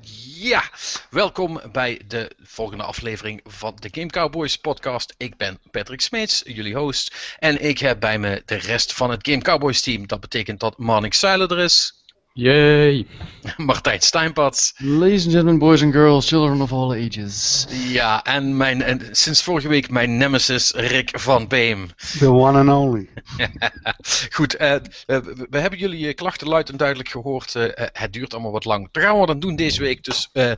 Ja, welkom bij de volgende aflevering van de Game Cowboys podcast. Ik ben Patrick Smeets, jullie host. En ik heb bij me de rest van het Game Cowboys team. Dat betekent dat Marnik Seiler er is. Yay! Martijn Steinpad. Ladies and gentlemen, boys and girls, children of all ages. Ja, en, mijn, en sinds vorige week mijn nemesis Rick van Beem. The one and only. Goed, uh, we, we, hebben jullie klachten luid en duidelijk gehoord. Uh, het duurt allemaal wat lang. Dat gaan we dan doen deze week. Dus uh,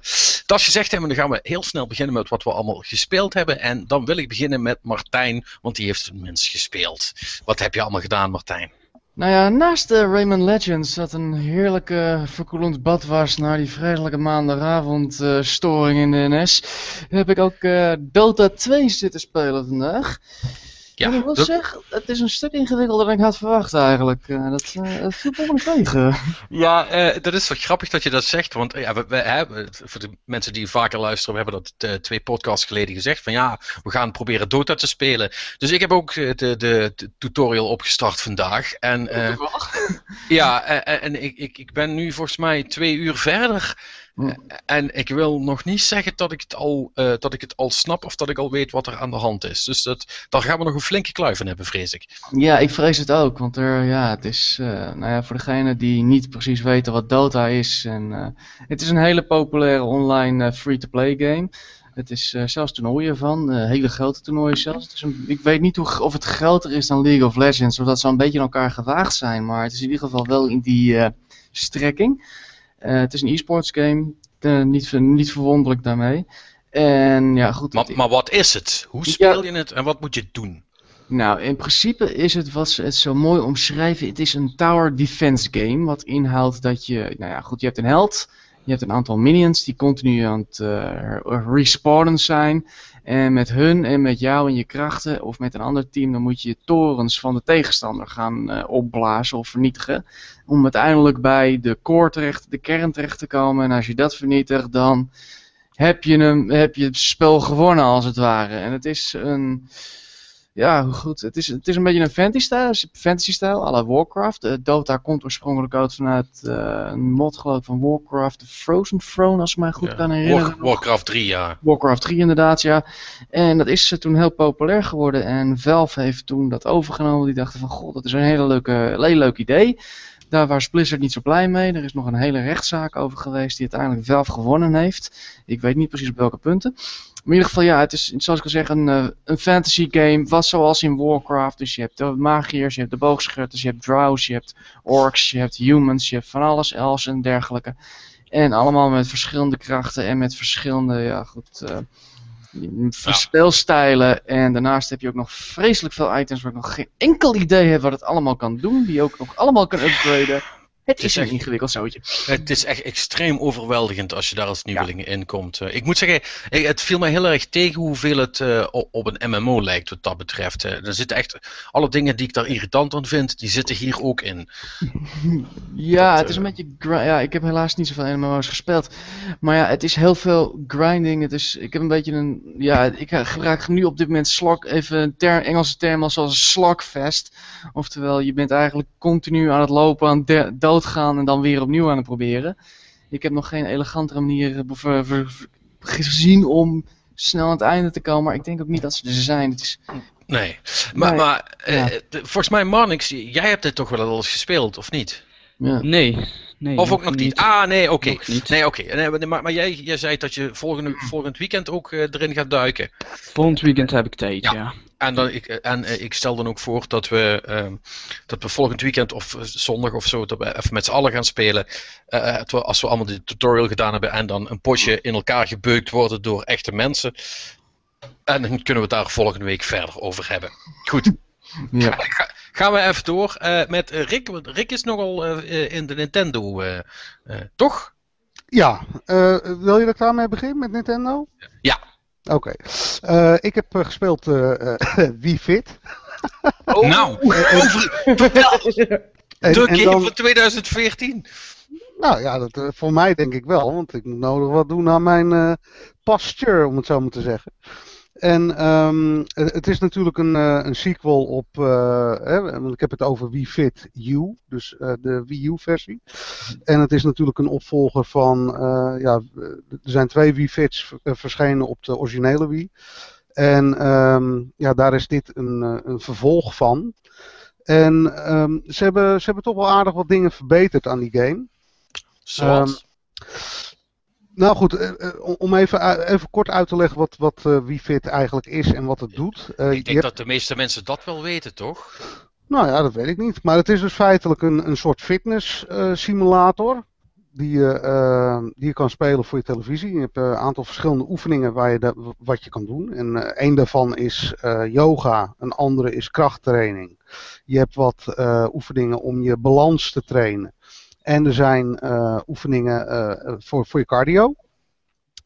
dat gezegd hebben, dan gaan we heel snel beginnen met wat we allemaal gespeeld hebben. En dan wil ik beginnen met Martijn, want die heeft het minst gespeeld. Wat heb je allemaal gedaan, Martijn? Nou ja, naast de Rayman Legends, dat een heerlijke verkoelend bad was na die vreselijke maandagavond uh, storing in de NS, heb ik ook uh, Dota 2 zitten spelen vandaag. Ja, ik dat... zeggen, het is een stuk ingewikkelder dan ik had verwacht eigenlijk. Uh, dat, uh, viel me tegen. Ja, uh, dat is wel grappig dat je dat zegt. Want ja, we, we hebben, voor de mensen die vaker luisteren, we hebben dat twee podcasts geleden gezegd. Van ja, we gaan proberen Dota te spelen. Dus ik heb ook de, de, de tutorial opgestart vandaag. En, ja, en ik, ik, ik ben nu volgens mij twee uur verder. En ik wil nog niet zeggen dat ik, het al, uh, dat ik het al snap of dat ik al weet wat er aan de hand is. Dus dat, daar gaan we nog een flinke kluif in hebben, vrees ik. Ja, ik vrees het ook. Want er, ja, het is uh, nou ja, voor degenen die niet precies weten wat Dota is. En, uh, het is een hele populaire online free-to-play game. Het is zelfs toernooien van, hele grote toernooien zelfs. Een, ik weet niet hoe, of het groter is dan League of Legends, zodat ze een beetje in elkaar gewaagd zijn. Maar het is in ieder geval wel in die strekking. Uh, het is een e-sports game, uh, niet, niet verwonderlijk daarmee. En ja, goed. Maar, maar wat is het? Hoe speel je het en wat moet je doen? Nou, in principe is het wat ze het zo mooi omschrijven. Het is een tower defense game. Wat inhoudt dat je, nou ja, goed, je hebt een held. Je hebt een aantal minions die continu aan het uh, respawnen zijn. En met hun en met jou en je krachten of met een ander team, dan moet je torens van de tegenstander gaan uh, opblazen of vernietigen. Om uiteindelijk bij de core terecht, de kern terecht te komen. En als je dat vernietigt, dan heb je, hem, heb je het spel gewonnen als het ware. En het is een ja, goed. Het is, het is een beetje een fantasy-stijl, fantasy-stijl à la Warcraft. Uh, Dota komt oorspronkelijk uit vanuit uh, een mod geloof van Warcraft, The Frozen Throne, als ik mij goed ja. kan herinneren. War, Warcraft 3, ja. Warcraft 3 inderdaad, ja. En dat is toen heel populair geworden en Valve heeft toen dat overgenomen. Die dachten van, god, dat is een hele leuke, hele leuk idee. Daar was Blizzard niet zo blij mee. Er is nog een hele rechtszaak over geweest die uiteindelijk Valve gewonnen heeft. Ik weet niet precies op welke punten. In ieder geval, ja, het is, zoals ik al zeg, een, uh, een fantasy game. Wat zoals in Warcraft. Dus je hebt de magiërs, je hebt de boogschutters, je hebt drows, je hebt orcs, je hebt humans, je hebt van alles, elves en dergelijke. En allemaal met verschillende krachten en met verschillende, ja goed, uh, speelstijlen. En daarnaast heb je ook nog vreselijk veel items waar ik nog geen enkel idee heb wat het allemaal kan doen. Die je ook nog allemaal kan upgraden. Het, het is, is een ingewikkeld zootje. Het is echt extreem overweldigend als je daar als nieuweling ja. in komt. Ik moet zeggen, het viel mij heel erg tegen hoeveel het uh, op een MMO lijkt wat dat betreft. Er zitten echt alle dingen die ik daar irritant aan vind, die zitten hier ook in. ja, dat, het is een beetje. Ja, ik heb helaas niet zoveel MMO's gespeeld. Maar ja, het is heel veel grinding. Het is, ik heb een beetje een. Ja, ik gebruik nu op dit moment slok, even een ter, Engelse term zoals slogfest. Oftewel, je bent eigenlijk continu aan het lopen, aan doodgaan en dan weer opnieuw aan het proberen. Ik heb nog geen elegantere manier gezien om snel aan het einde te komen, maar ik denk ook niet dat ze er zijn. Het is... Nee, maar, nee. maar ja. uh, volgens mij Marnix, jij hebt dit toch wel al eens gespeeld, of niet? Ja. Nee. Nee, of ook nog niet. niet. Ah, nee, oké. Okay. Nee, oké. Okay. Nee, maar, maar jij, jij zei dat je volgende, volgend weekend ook uh, erin gaat duiken. Volgend weekend heb ik tijd, ja. ja. En, dan, ik, en uh, ik stel dan ook voor dat we, uh, dat we volgend weekend of zondag of zo, dat we even met z'n allen gaan spelen. Uh, als we allemaal de tutorial gedaan hebben en dan een potje in elkaar gebeukt worden door echte mensen. En dan kunnen we het daar volgende week verder over hebben. Goed. Ja. Ga, gaan we even door uh, met Rick. Want Rick is nogal in de Nintendo, toch? Ja. wil je er klaar mee beginnen met Nintendo? Ja. Oké. Okay. ik heb gespeeld Wii Fit. Oh, nou, over, de game dan, van 2014. Nou ja, dat, voor mij denk ik wel. Want ik moet nodig wat doen aan mijn posture, om het zo maar te zeggen. En ehm, het is natuurlijk een, eh, een sequel op, eh, hè, ik heb het over Wii Fit U, dus eh, de Wii U versie. En het is natuurlijk een opvolger van, ja, er zijn twee Wii Fits verschenen op de originele Wii. En ehm, ja, daar is dit een, een vervolg van. En ehm, ze, hebben, ze hebben toch wel aardig wat dingen verbeterd aan die game. Zoals? Nou goed, eh, eh, om- even, even kort uit te leggen wat, wat eh, Wii Fit eigenlijk is en wat het doet. Ik denk hebt- dat de meeste mensen dat wel weten, toch? Nou ja, dat weet ik niet. Maar het is dus feitelijk een, een soort fitness simulator. Die je, die je kan spelen voor je televisie. Je hebt een aantal verschillende oefeningen waar je da- wat je kan doen. En een daarvan is yoga. Een andere is krachttraining. Je hebt wat oefeningen om je balans te trainen. En er zijn eh, oefeningen eh, voor, voor je cardio.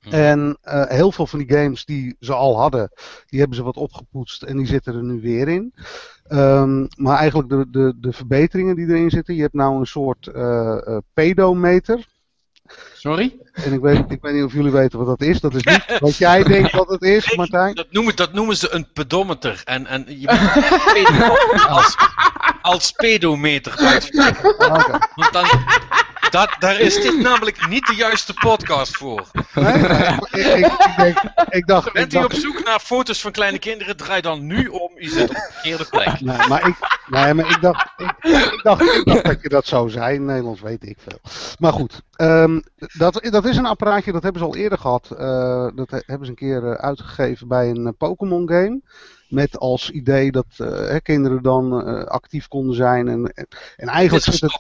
Hm. En eh, heel veel van die games die ze al hadden, die hebben ze wat opgepoetst en die zitten er nu weer in. Ehm, maar eigenlijk de, de, de verbeteringen die erin zitten, je hebt nou een soort pedometer. Sorry? En ik weet, ik weet niet of jullie weten wat dat is. Dat is niet wat jij denkt dat het is, Martijn. Dat noemen, dat noemen ze een pedometer. En, en je moet als, als pedometer uitspreken. Ah. Want dan, dat, daar is dit namelijk niet de juiste podcast voor. Nee? ik, ik, ik, denk, ik dacht, Bent u op zoek naar foto's van kleine kinderen? Draai dan nu om. U zit op de verkeerde plek. Nee, maar ik, nee, maar ik, dacht, ik, dacht, ik dacht dat je dat zou zijn. In Nederlands weet ik veel. Maar goed, ehm, dat, dat is een apparaatje, dat hebben ze al eerder gehad. Eh, dat he- hebben ze een keer eh, uitgegeven bij een eh, Pokémon game. Met als idee dat eh, hè, kinderen dan eh, actief konden zijn. En, en, eigenlijk zit het,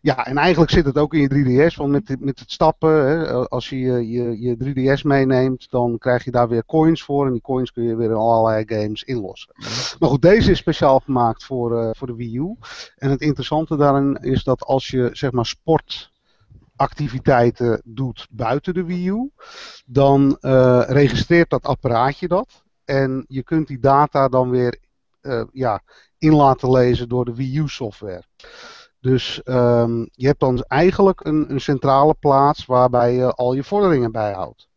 ja, en eigenlijk zit het ook in je 3DS. Want met, het- met het stappen, hè, als je je, je je 3DS meeneemt, dan krijg je daar weer coins voor. En die coins kun je weer in allerlei games inlossen. Maar goed, deze is speciaal gemaakt voor, eh, voor de Wii U. En het interessante daarin is dat als je zeg maar sportactiviteiten doet buiten de Wii U, dan registreert dat apparaatje dat. En je kunt die data dan weer eh, ja, in laten lezen door de Wii U software. Dus ehm, je hebt dan eigenlijk een, een centrale plaats waarbij je al je vorderingen bijhoudt.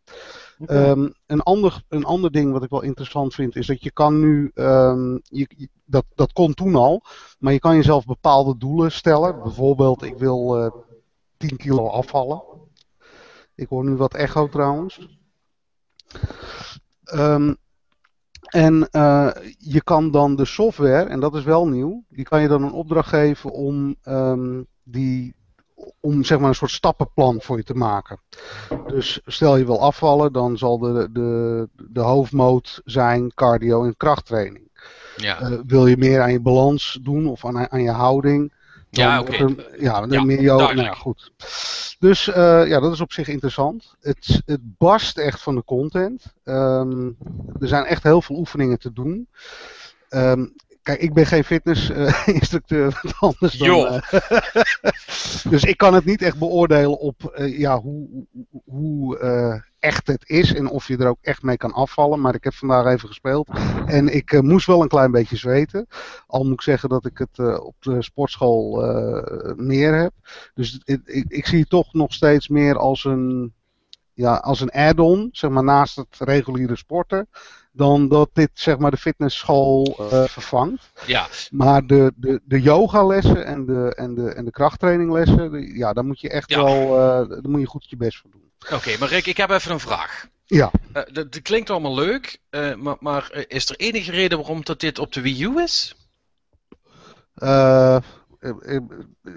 Ehm, een, ander, een ander ding wat ik wel interessant vind is dat je kan nu, ehm, je, je- dat, dat kon toen al, maar je kan jezelf bepaalde doelen stellen. Bijvoorbeeld, ik wil eh 10 kilo afvallen. Ik hoor nu wat echo trouwens. Ehm, en eh, je kan dan de software, en dat is wel nieuw, die kan je dan een opdracht geven om, ehm, die, om zeg maar een soort stappenplan voor je te maken. Dus stel je wil afvallen, dan zal de, de, de hoofdmoot zijn cardio en krachttraining. Ja, Eh, wil je meer aan je balans doen of aan, aan je houding? Ja oké. ja, meer yoga. Nou ja, goed. Dus eh, ja, dat is op zich interessant. Het, het barst echt van de content. Ehm, er zijn echt heel veel oefeningen te doen. Ehm, kijk, ik ben geen fitnessinstructeur, wat anders dan. Eh, dus ik kan het niet echt beoordelen op eh, ja, hoe, hoe- eh, echt het is en of je er ook echt mee kan afvallen. Maar ik heb vandaag even gespeeld en ik eh, moest wel een klein beetje zweten. Al moet ik zeggen dat ik het eh, op de sportschool eh, meer heb. Dus ik, ik zie het toch nog steeds meer als een, ja, als een add-on, zeg maar naast het reguliere sporten. Dan dat dit zeg maar de fitnessschool eh, vervangt. Ja, Maar de, de, de yogalessen en de, en, de, en de krachttraininglessen, ja, daar moet je echt Ja. wel eh, daar moet je goed je best voor doen. oké. maar Rick, ik heb even een vraag. Ja. Dat, dat klinkt allemaal leuk, maar, maar is er enige reden waarom dat dit op de Wii U is? Eh,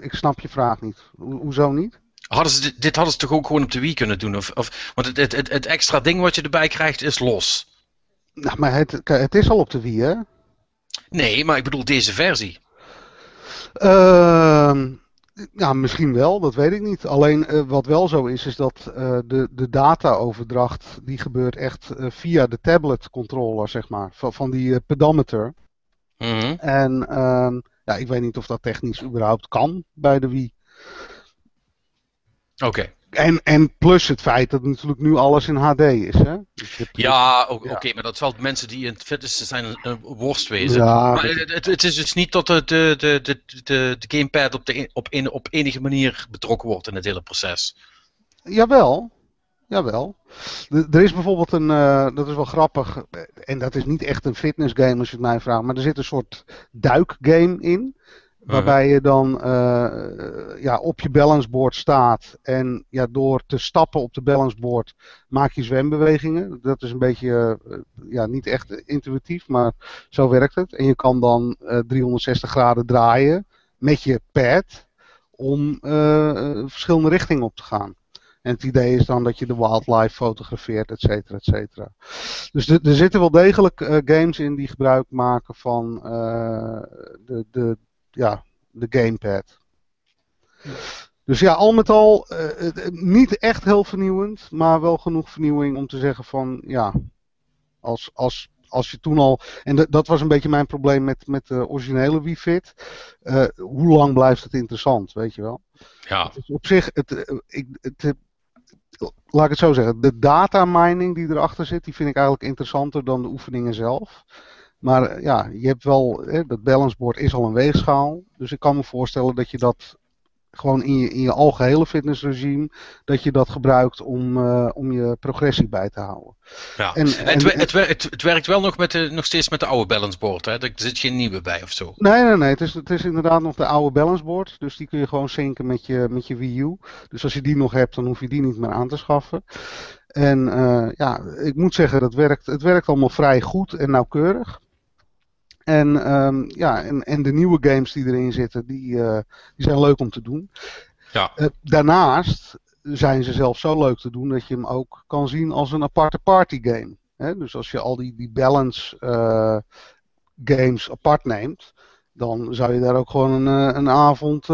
ik snap je vraag niet. Ho- hoezo niet? Hadden ze dit, dit hadden ze toch ook gewoon op de Wii kunnen doen? Of, of, want het, het, het, het extra ding wat je erbij krijgt is los. Nou, maar het, het is al op de Wii, hè? Nee, maar ik bedoel deze versie. Ehm, ja, misschien wel, dat weet ik niet. Alleen eh, wat wel zo is, is dat eh, de, de dataoverdracht die gebeurt echt eh, via de tablet controller, zeg maar, van, van die pedometer. Mhm. En ehm, ja, ik weet niet of dat technisch überhaupt kan bij de Wii. Oké. En, en plus het feit dat natuurlijk nu alles in HD is, hè? Dus hebt- Ja, oké, Ja. maar dat zal mensen die in het fitness zijn een, worst wezen. Ja, maar het, het, het is dus niet dat de, de, de, de, de, de gamepad op, de, op, op enige manier betrokken wordt in het hele proces. Jawel. Jawel. Er is bijvoorbeeld een, eh, dat is wel grappig, eh, en dat is niet echt een fitnessgame als je het mij vraagt, maar er zit een soort duikgame in. Waarbij je dan eh, ja, op je balanceboard staat en ja, door te stappen op de balanceboard maak je zwembewegingen. Dat is een beetje eh, ja, niet echt intuïtief, maar zo werkt het. En je kan dan eh, 360 graden draaien met je pad om eh, eh, verschillende richtingen op te gaan. En het idee is dan dat je de wildlife fotografeert, et cetera, et cetera. Dus er er zitten wel degelijk eh, games in die gebruik maken van eh, de, de, ja, de gamepad. Dus ja, al met al eh, het- niet echt heel vernieuwend, maar wel genoeg vernieuwing om te zeggen van ja, als, als, als je toen al, en dat- was een beetje mijn probleem met, met de originele Wii Fit, eh, hoe lang blijft het interessant, weet je wel? Ja. Is op zich, het, eh, ik, het, eh, laat ik het zo zeggen, de data mining die erachter zit, die vind ik eigenlijk interessanter dan de oefeningen zelf. Maar eh, ja, je hebt wel, hè, dat balanceboard is al een weegschaal. Dus ik kan me voorstellen dat je dat gewoon in je, in je algehele fitnessregime, dat je dat gebruikt om, eh, om je progressie bij te houden. ja. En- het, en- het, het werkt wel nog, met de, nog steeds met de oude balanceboard. Hè? Er zit geen nieuwe bij of zo. Nee, nee, nee. Het is, het is inderdaad nog de oude balanceboard. Dus die kun je gewoon zinken met je, met je Wii U. Dus als je die nog hebt, dan hoef je die niet meer aan te schaffen. En eh, ja, ik moet zeggen, dat werkt, het werkt allemaal vrij goed en nauwkeurig. En, ehm, ja, en, en de nieuwe games die erin zitten, die, eh, die zijn leuk om te doen. Ja. Eh, daarnaast zijn ze zelfs zo leuk te doen dat je hem ook kan zien als een aparte party game. Hè? Dus als je al die, die balance eh, games apart neemt, dan zou je daar ook gewoon een, een avond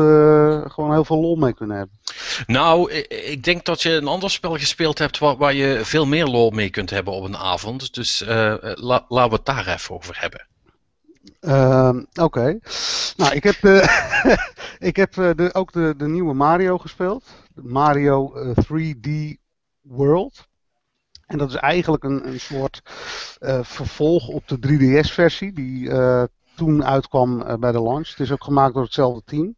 gewoon heel veel lol mee kunnen hebben. Nou, ik denk dat je een ander spel gespeeld hebt waar, waar je veel meer lol mee kunt hebben op een avond. Dus la- laten we het daar even over hebben. Ehm, Oké. Nou, ik heb, de, ik heb eh, de, ook de, de nieuwe Mario gespeeld. Mario eh, 3D World. En dat is eigenlijk een, een soort eh, vervolg op de 3DS-versie die eh, toen uitkwam eh, bij de launch. Het is ook gemaakt door hetzelfde team.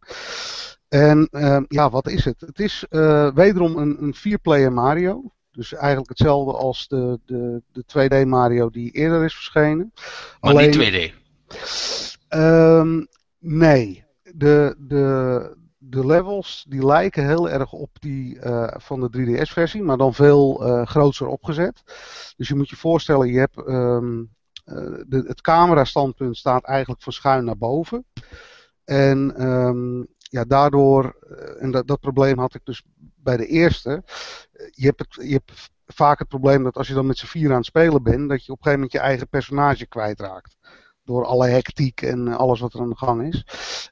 En ehm, ja, wat is het? Het is eh, wederom een, een vier-player Mario. Dus eigenlijk hetzelfde als de, de, de 2D Mario die eerder is verschenen. Maar niet 2D. Ehm, nee, de, de, de levels die lijken heel erg op die eh, van de 3DS-versie, maar dan veel eh groter opgezet. Dus je moet je voorstellen, je hebt ehm, eh, de, het camerastandpunt staat eigenlijk van schuin naar boven. En ehm, ja, daardoor, en dat, probleem had ik dus bij de eerste. Je hebt, het, je hebt vaak het probleem dat als je dan met z'n vier aan het spelen bent, dat je op een gegeven moment je eigen personage kwijtraakt door alle hectiek en eh, alles wat er aan de gang is.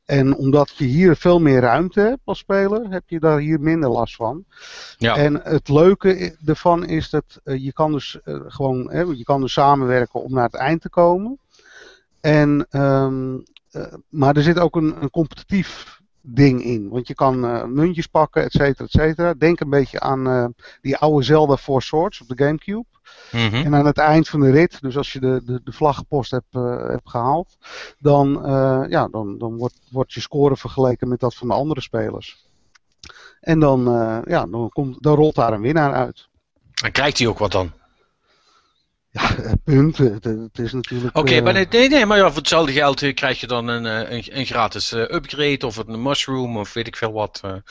En omdat je hier veel meer ruimte hebt als speler, heb je daar hier minder last van. Ja. En het leuke ervan is dat eh, je kan dus eh, gewoon, hè, je kan dus samenwerken om naar het eind te komen. En, ehm, eh, maar er zit ook een, een competitief ding in. Want je kan eh, muntjes pakken, et cetera, et cetera. Denk een beetje aan eh, die oude Zelda Four Swords op de Gamecube. Mhm. En aan het eind van de rit, dus als je de, de, de vlaggenpost hebt, eh, hebt gehaald, dan, ja, dan, dan wordt, wordt je score vergeleken met dat van de andere spelers. En dan, ja, dan, komt, dan rolt daar een winnaar uit. Dan krijgt hij ook wat dan. Ja, punten. Het, het is natuurlijk. Oké, eh, maar nee, nee, nee, maar ja, voor hetzelfde geld eh, krijg je dan een, eh, een, een gratis upgrade of een mushroom of weet ik veel wat. Nee,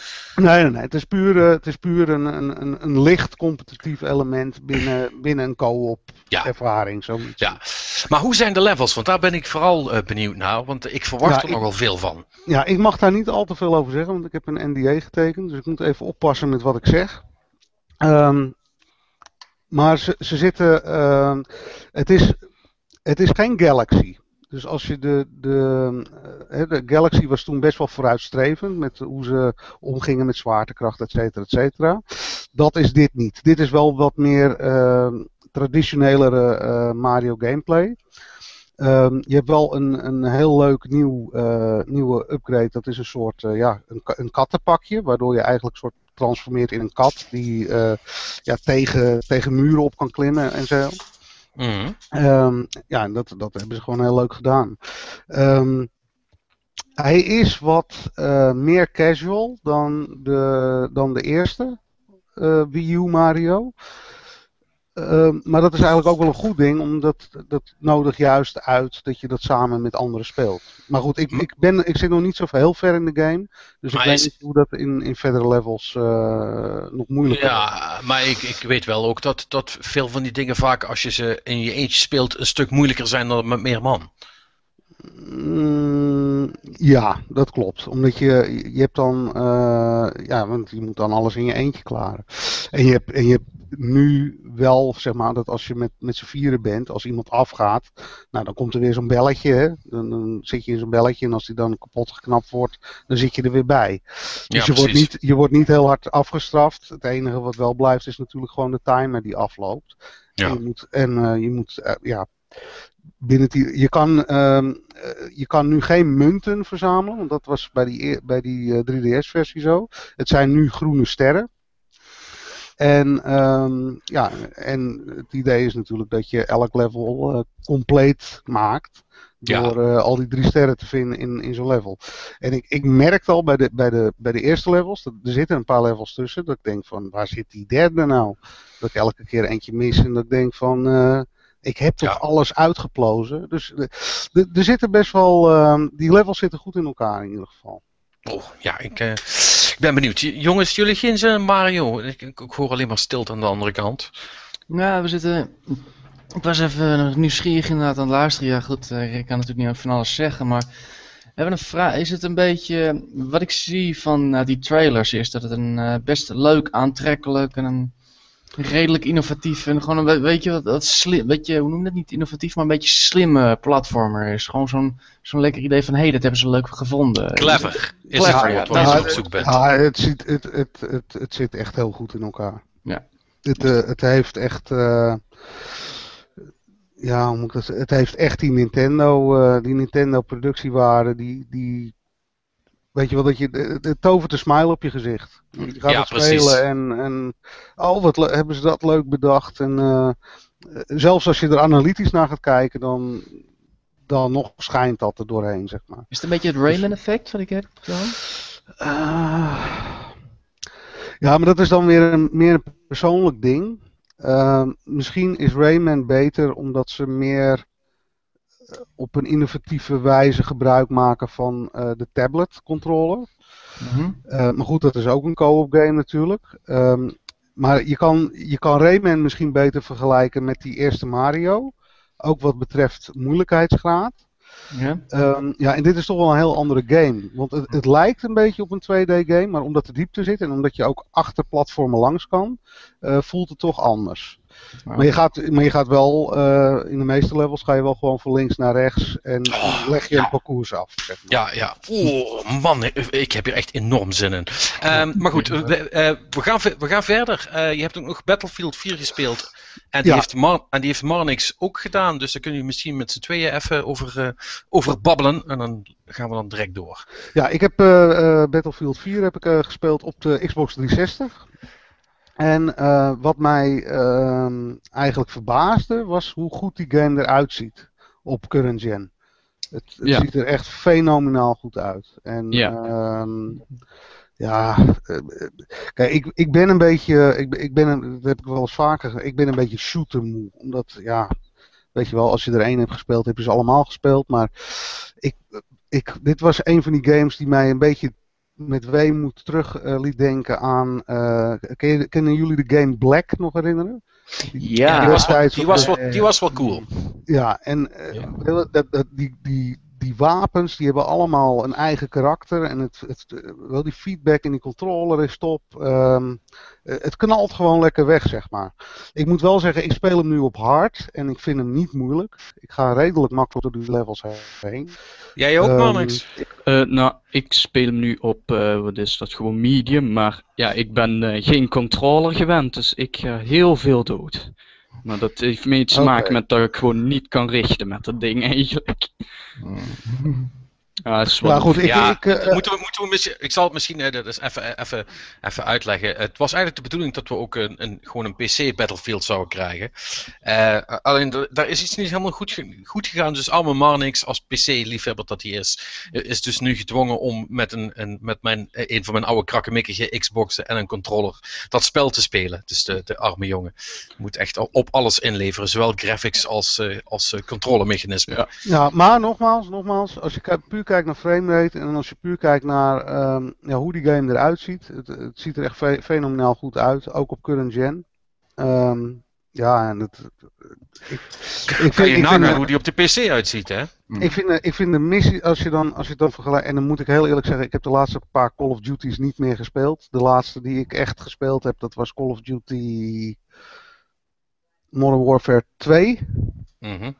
nee, nee. Het is puur, het is puur een, een, een, een licht competitief element binnen, binnen een co-op Ja. ervaring. Zoiets. Ja. Maar hoe zijn de levels? Want daar ben ik vooral benieuwd naar, want ik verwacht Ja, er ik- nogal veel van. Ja, ik mag daar niet al te veel over zeggen, want ik heb een NDA getekend. Dus ik moet even oppassen met wat ik zeg. Ehm, maar ze, ze zitten. ehm, het, is, het is geen Galaxy. Dus als je de, de, eh, de Galaxy was toen best wel vooruitstrevend met hoe ze omgingen met zwaartekracht, et cetera, et cetera. Dat is dit niet. Dit is wel wat meer ehm, traditionelere eh, Mario gameplay. Ehm, je hebt wel een, een heel leuk nieuw, eh, nieuwe upgrade. Dat is een soort eh, ja, een, een kattenpakje. Waardoor je eigenlijk soort transformeert in een kat. Die eh, ja, tegen, tegen muren op kan klimmen en zo. Mhm. Ehm, ja, en dat, dat hebben ze gewoon heel leuk gedaan. Ehm, hij is wat eh, meer casual dan de, dan de eerste. eh, Wii U Mario. Ehm, maar dat is eigenlijk ook wel een goed ding, omdat dat nodig juist uit dat je dat samen met anderen speelt. Maar goed, ik, ik, ben, ik zit nog niet zo heel ver in de game. Dus Maar ik weet is- niet hoe dat in, in verdere levels eh, nog moeilijker wordt. Ja, maar ik, ik weet wel ook dat, dat veel van die dingen vaak als je ze in je eentje speelt een stuk moeilijker zijn dan met meer man. Mm, ja, dat klopt. Omdat je, je hebt dan, eh, ja, want je moet dan alles in je eentje klaren. En je hebt, en je hebt nu wel, zeg maar, dat als je met, met z'n vieren bent, als iemand afgaat, nou dan komt er weer zo'n belletje, hè? Dan, dan zit je in zo'n belletje en als die dan kapot geknapt wordt, dan zit je er weer bij. Dus Ja, je, wordt niet, je wordt niet heel hard afgestraft. Het enige wat wel blijft is natuurlijk gewoon de timer die afloopt. Ja. En je moet, en, eh, je moet eh, ja, binnen die, je, kan, ehm, eh, je kan nu geen munten verzamelen, want dat was bij die, bij die eh, 3DS-versie zo. Het zijn nu groene sterren. En, ehm, ja, en het idee is natuurlijk dat je elk level eh, compleet maakt. Ja. Door eh, al die drie sterren te vinden in, in zo'n level. En ik, ik merkte al bij de, bij, de, bij de eerste levels, dat, er zitten een paar levels tussen, dat ik denk van waar zit die derde nou? Dat ik elke keer eentje mis en dat ik denk van eh, ik heb toch Ja. alles uitgeplozen. Dus eh, er zitten best wel, ehm, die levels zitten goed in elkaar in ieder geval. Oh, ja, ik, eh, ik ben benieuwd. Jongens, jullie geen zin in Mario? Ik, ik, ik hoor alleen maar stilte aan de andere kant. Nou, we zitten. Ik was even nieuwsgierig inderdaad aan het luisteren. Ja, goed, eh, ik kan natuurlijk niet van alles zeggen, maar. We hebben een vraag. Is het een beetje. Wat ik zie van eh, die trailers is dat het een eh, best leuk, aantrekkelijk en een redelijk innovatief en gewoon een we- weet je wat, wat slim, weet je, hoe noem je dat niet innovatief, maar een beetje slimme platformer is. Gewoon zo'n zo'n lekker idee van hé, hey, dat hebben ze leuk gevonden. Clever is Clever, het ja, waar je dat- op zoek bent. Ja, het, zit, het, het, het, het zit echt heel goed in elkaar. Ja. Het, eh, het heeft echt. eh, ja, hoe moet ik dat zeggen? Het heeft echt die Nintendo, eh, die Nintendo productiewaarde, die, die. Weet je wel, dat je, het tovert een smile op je gezicht. Je gaat Ja, het precies. spelen en, en oh, wat hebben ze dat leuk bedacht. En eh, eh, zelfs als je er analytisch naar gaat kijken, dan, dan nog schijnt dat er doorheen, zeg maar. Is het een beetje het Rayman effect wat ik heb? Zo? Ah. ja, maar dat is dan weer een, meer een persoonlijk ding. Ehm, misschien is Rayman beter omdat ze meer eh, op een innovatieve wijze gebruik maken van eh, de tablet controller. Mhm. Eh, maar goed, dat is ook een co-op game natuurlijk. Ehm, maar je kan, je kan Rayman misschien beter vergelijken met die eerste Mario. Ook wat betreft moeilijkheidsgraad. Ja. Ehm, ja, en dit is toch wel een heel andere game. Want het, het lijkt een beetje op een 2D-game, maar omdat er diepte zit en omdat je ook achter platformen langs kan, eh, voelt het toch anders. Maar je gaat, maar je gaat wel, eh, in de meeste levels ga je wel gewoon van links naar rechts en Oh, leg je ja. een parcours af. Zeg maar. Ja, ja. Oh, man, ik- heb hier echt enorm zin in. Ehm, maar goed, we, eh, we, gaan, we gaan verder. Eh, je hebt ook nog Battlefield 4 gespeeld. En die, Ja. heeft, Mar en die heeft Marnix ook gedaan. Dus daar kunnen we misschien met z'n tweeën even over, over babbelen. En dan gaan we dan direct door. Ja, ik heb Battlefield 4 heb ik, gespeeld op de Xbox 360. En eh, wat mij ehm, eigenlijk verbaasde was hoe goed die game eruit ziet op current gen. Het, het Ja. ziet er echt fenomenaal goed uit. En Ja. ehm, ja, eh, eh, kijk, ik, ik ben een beetje, ik, ik ben een, dat heb ik wel eens vaker gezegd, ik ben een beetje shooter moe. Omdat, ja, weet je wel, als je er één hebt gespeeld, heb je ze allemaal gespeeld. Maar ik, ik, dit was een van die games die mij een beetje met weemoed terug eh, liet denken aan. ken je, kennen jullie de game Black nog herinneren? Ja, die, was wel, die, was de- wel, die was wel cool. Ja, en eh, Ja. dat, dat, die, die, die wapens die hebben allemaal een eigen karakter. En het, het, wel die feedback in die controller is top. Ehm, eh, het knalt gewoon lekker weg, zeg maar. Ik moet wel zeggen, ik speel hem nu op hard. En ik vind hem niet moeilijk. Ik ga redelijk makkelijk door die levels heen. Jij ook, Ehm, Marnix? Eh, nou, ik speel hem nu op, eh, wat is dat, gewoon medium. Maar ja, ik ben eh, geen controller gewend, dus ik ga heel veel dood. Maar dat heeft mee te maken met dat ik gewoon niet kan richten met dat ding eigenlijk. Ja, is Ja, goed, ik, ja, ik, eh, moeten we, moeten we misschien, ik zal het misschien eh, dat is even, even, even uitleggen. Het was eigenlijk de bedoeling dat we ook een, een, gewoon een PC Battlefield zouden krijgen. Eh, alleen daar is iets niet helemaal goed, goed gegaan. Dus Arme Marnix, als PC-liefhebber dat hij is, is dus nu gedwongen om met, een, een, met mijn, een van mijn oude krakkemikkige Xboxen en een controller dat spel te spelen. Dus de, de arme jongen moet echt al op alles inleveren, zowel graphics als, eh, als eh, controlemechanismen. Ja. Ja, maar nogmaals, nogmaals, als je kijkt- puur kijkt naar framerate en als je puur kijkt naar ehm, ja, hoe die game eruit ziet, het, het ziet er echt fe- fenomenaal goed uit, ook op current gen. Ehm, ja, en het, ik, ik Kan vind, je ik vind, nagaan hoe die op de PC uitziet, hè? ik, vind, de- ik vind de missie, als je, dan, als je het dan vergelijkt, en dan moet ik heel eerlijk zeggen, ik heb de laatste paar Call of Duty's niet meer gespeeld. De laatste die ik echt gespeeld heb, dat was Call of Duty Modern Warfare 2. Mhm.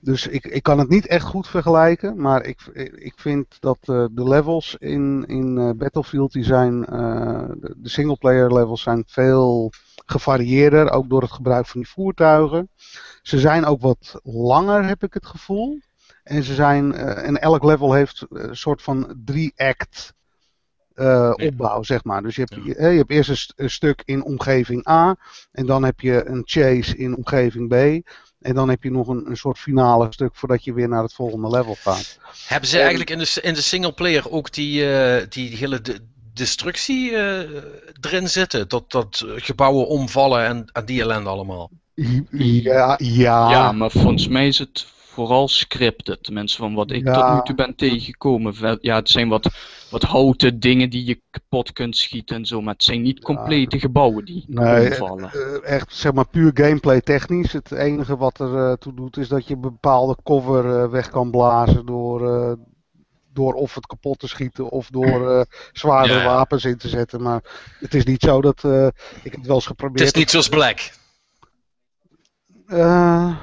Dus ik, ik kan het niet echt goed vergelijken, maar ik, ik vind dat eh, de levels in, in eh, Battlefield, die zijn, eh, de, de singleplayer levels zijn veel gevarieerder, ook door het gebruik van die voertuigen. Ze zijn ook wat langer, heb ik het gevoel. En, ze zijn, en elk level heeft een soort van drie-act eh, opbouw, zeg maar. Dus je hebt, je, je hebt eerst een, st- een stuk in omgeving A, en dan heb je een chase in omgeving B. En dan heb je nog een, een soort finale stuk voordat je weer naar het volgende level gaat. Hebben ze En- eigenlijk in de, in de singleplayer ook die, eh, die hele de- destructie eh, erin zitten? Dat, dat gebouwen omvallen en, en die ellende allemaal? Ja, ja. Ja, maar volgens mij is het vooral scripted. Tenminste, van wat ik Ja. tot nu toe ben tegengekomen. Ja, het zijn wat, wat houten dingen die je kapot kunt schieten en zo. Maar het zijn niet complete gebouwen die Nee, omvallen. eh, echt zeg maar puur gameplay technisch. Het enige wat er eh, toe doet is dat je een bepaalde cover eh, weg kan blazen door, eh, door of het kapot te schieten of door eh zwaardere Ja, wapens in te zetten. Maar het is niet zo dat, eh, ik heb het wel eens Het geprobeerd. is niet zoals Black. Eh,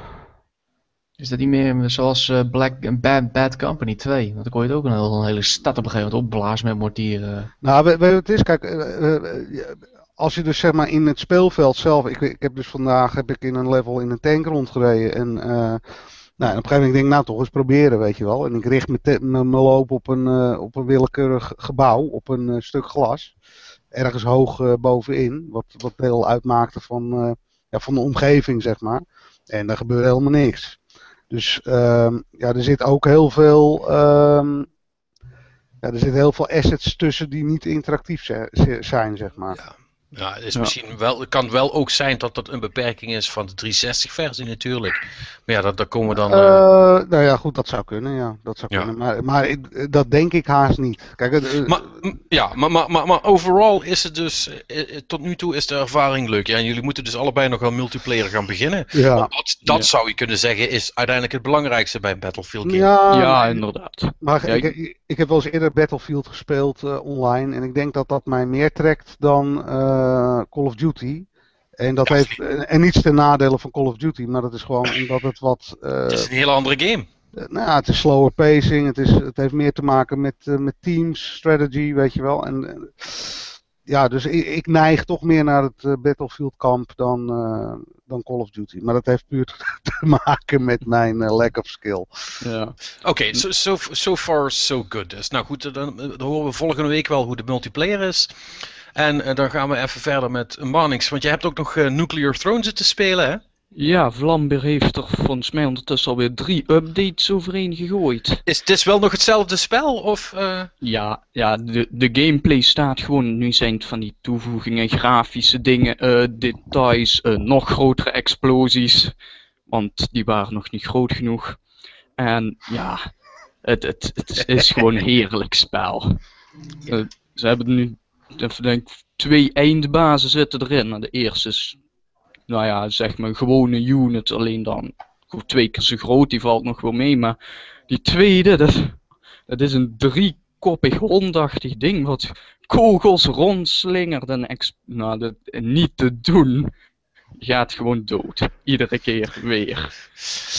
Is dat niet meer zoals eh, Black Bad, Bad Company 2? Want dan kon je het ook een, een hele stad op een gegeven moment opblazen met mortieren. Nou, weet je wat het is? Kijk, eh, eh, als je dus zeg maar in het speelveld zelf. Ik, ik heb dus vandaag heb ik in een level in een tank rondgereden. En, eh, nou, en op een gegeven moment denk ik, nou toch eens proberen, weet je wel. En ik richt mijn loop op een, eh, op een willekeurig gebouw, op een eh, stuk glas. Ergens hoog eh, bovenin, wat, wat deel uitmaakte van, eh, ja, van de omgeving, zeg maar. En daar gebeurde helemaal niks. Dus ehm, ja, er zit ook heel veel. ehm, ja, er zitten heel veel assets tussen die niet interactief zi- zi- zijn, zeg maar. Het, is Ja. misschien wel, het kan wel ook zijn dat dat een beperking is van de 360-versie natuurlijk. Maar ja, dat, daar komen we dan... eh, Eh, nou ja, goed, dat zou kunnen, ja. Dat zou Ja. kunnen. Maar, maar ik- dat denk ik haast niet. Kijk, eh, maar, ja, maar, maar, maar, maar overal is het dus, tot nu toe is de ervaring leuk. Ja, en jullie moeten dus allebei nog aan multiplayer gaan beginnen. ja. Want dat dat Ja. zou je kunnen zeggen is uiteindelijk het belangrijkste bij een Battlefield game. Ja, ja, inderdaad. maar Ja, ik, ik, ik heb wel eens eerder Battlefield gespeeld eh, online. En ik denk dat dat mij meer trekt dan eh, Call of Duty. En dat Ja, heeft en, niets ten nadele van Call of Duty, maar dat is gewoon omdat het wat. eh, Het is een hele andere game. Eh, nou ja, het is slower pacing. Het, is, het heeft meer te maken met, eh, met teams, strategy, weet je wel. En, eh, ja, dus ik, ik neig toch meer naar het eh, Battlefield kamp dan, eh, dan Call of Duty. Maar dat heeft puur te maken met mijn eh, lack of skill. Ja. Oké, so, so, so far so good dus. Nou goed, dan, dan horen we volgende week wel hoe de multiplayer is. En eh, dan gaan we even verder met Marnix. Want je hebt ook nog eh, Nuclear Throne zitten spelen, hè? ja, Vlambeer heeft er volgens mij ondertussen alweer drie updates overheen gegooid. Is het is wel nog hetzelfde spel? Of, eh, Ja, ja de, de gameplay staat gewoon. Nu zijn het van die toevoegingen, grafische dingen, details, nog grotere explosies. Want die waren nog niet groot genoeg. En ja, het, het, het is gewoon een heerlijk spel. Ze hebben nu, denk twee eindbazen zitten erin. En de eerste is, nou ja, zeg maar een gewone unit, alleen dan goed twee keer zo groot. Die valt nog wel mee. Maar die tweede, dat, is een driekoppig hondachtig ding wat kogels rondslingert en nou, dat niet te doen. Gaat gewoon dood. Iedere keer weer.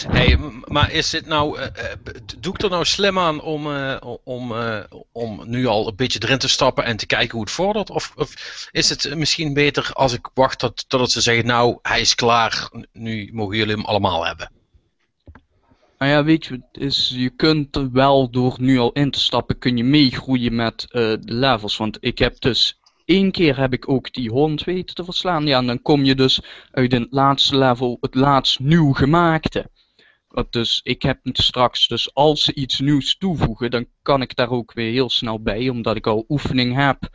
hey, maar is dit nou. eh, eh, doe ik er nou slim aan om, eh, om, eh, om nu al een beetje erin te stappen en te kijken hoe het vordert? Of, of is het misschien beter als ik wacht tot, totdat ze zeggen: Nou, hij is klaar, nu mogen jullie hem allemaal hebben? Nou ja, weet je, is, je kunt er wel door nu al in te stappen, kun je meegroeien met eh, de levels. Want ik heb dus één keer heb ik ook die hond weten te verslaan. Ja, en dan kom je dus uit het laatste level het laatst nieuw gemaakte. Dus, ik heb straks, dus als ze iets nieuws toevoegen, dan kan ik daar ook weer heel snel bij, omdat ik al oefening heb.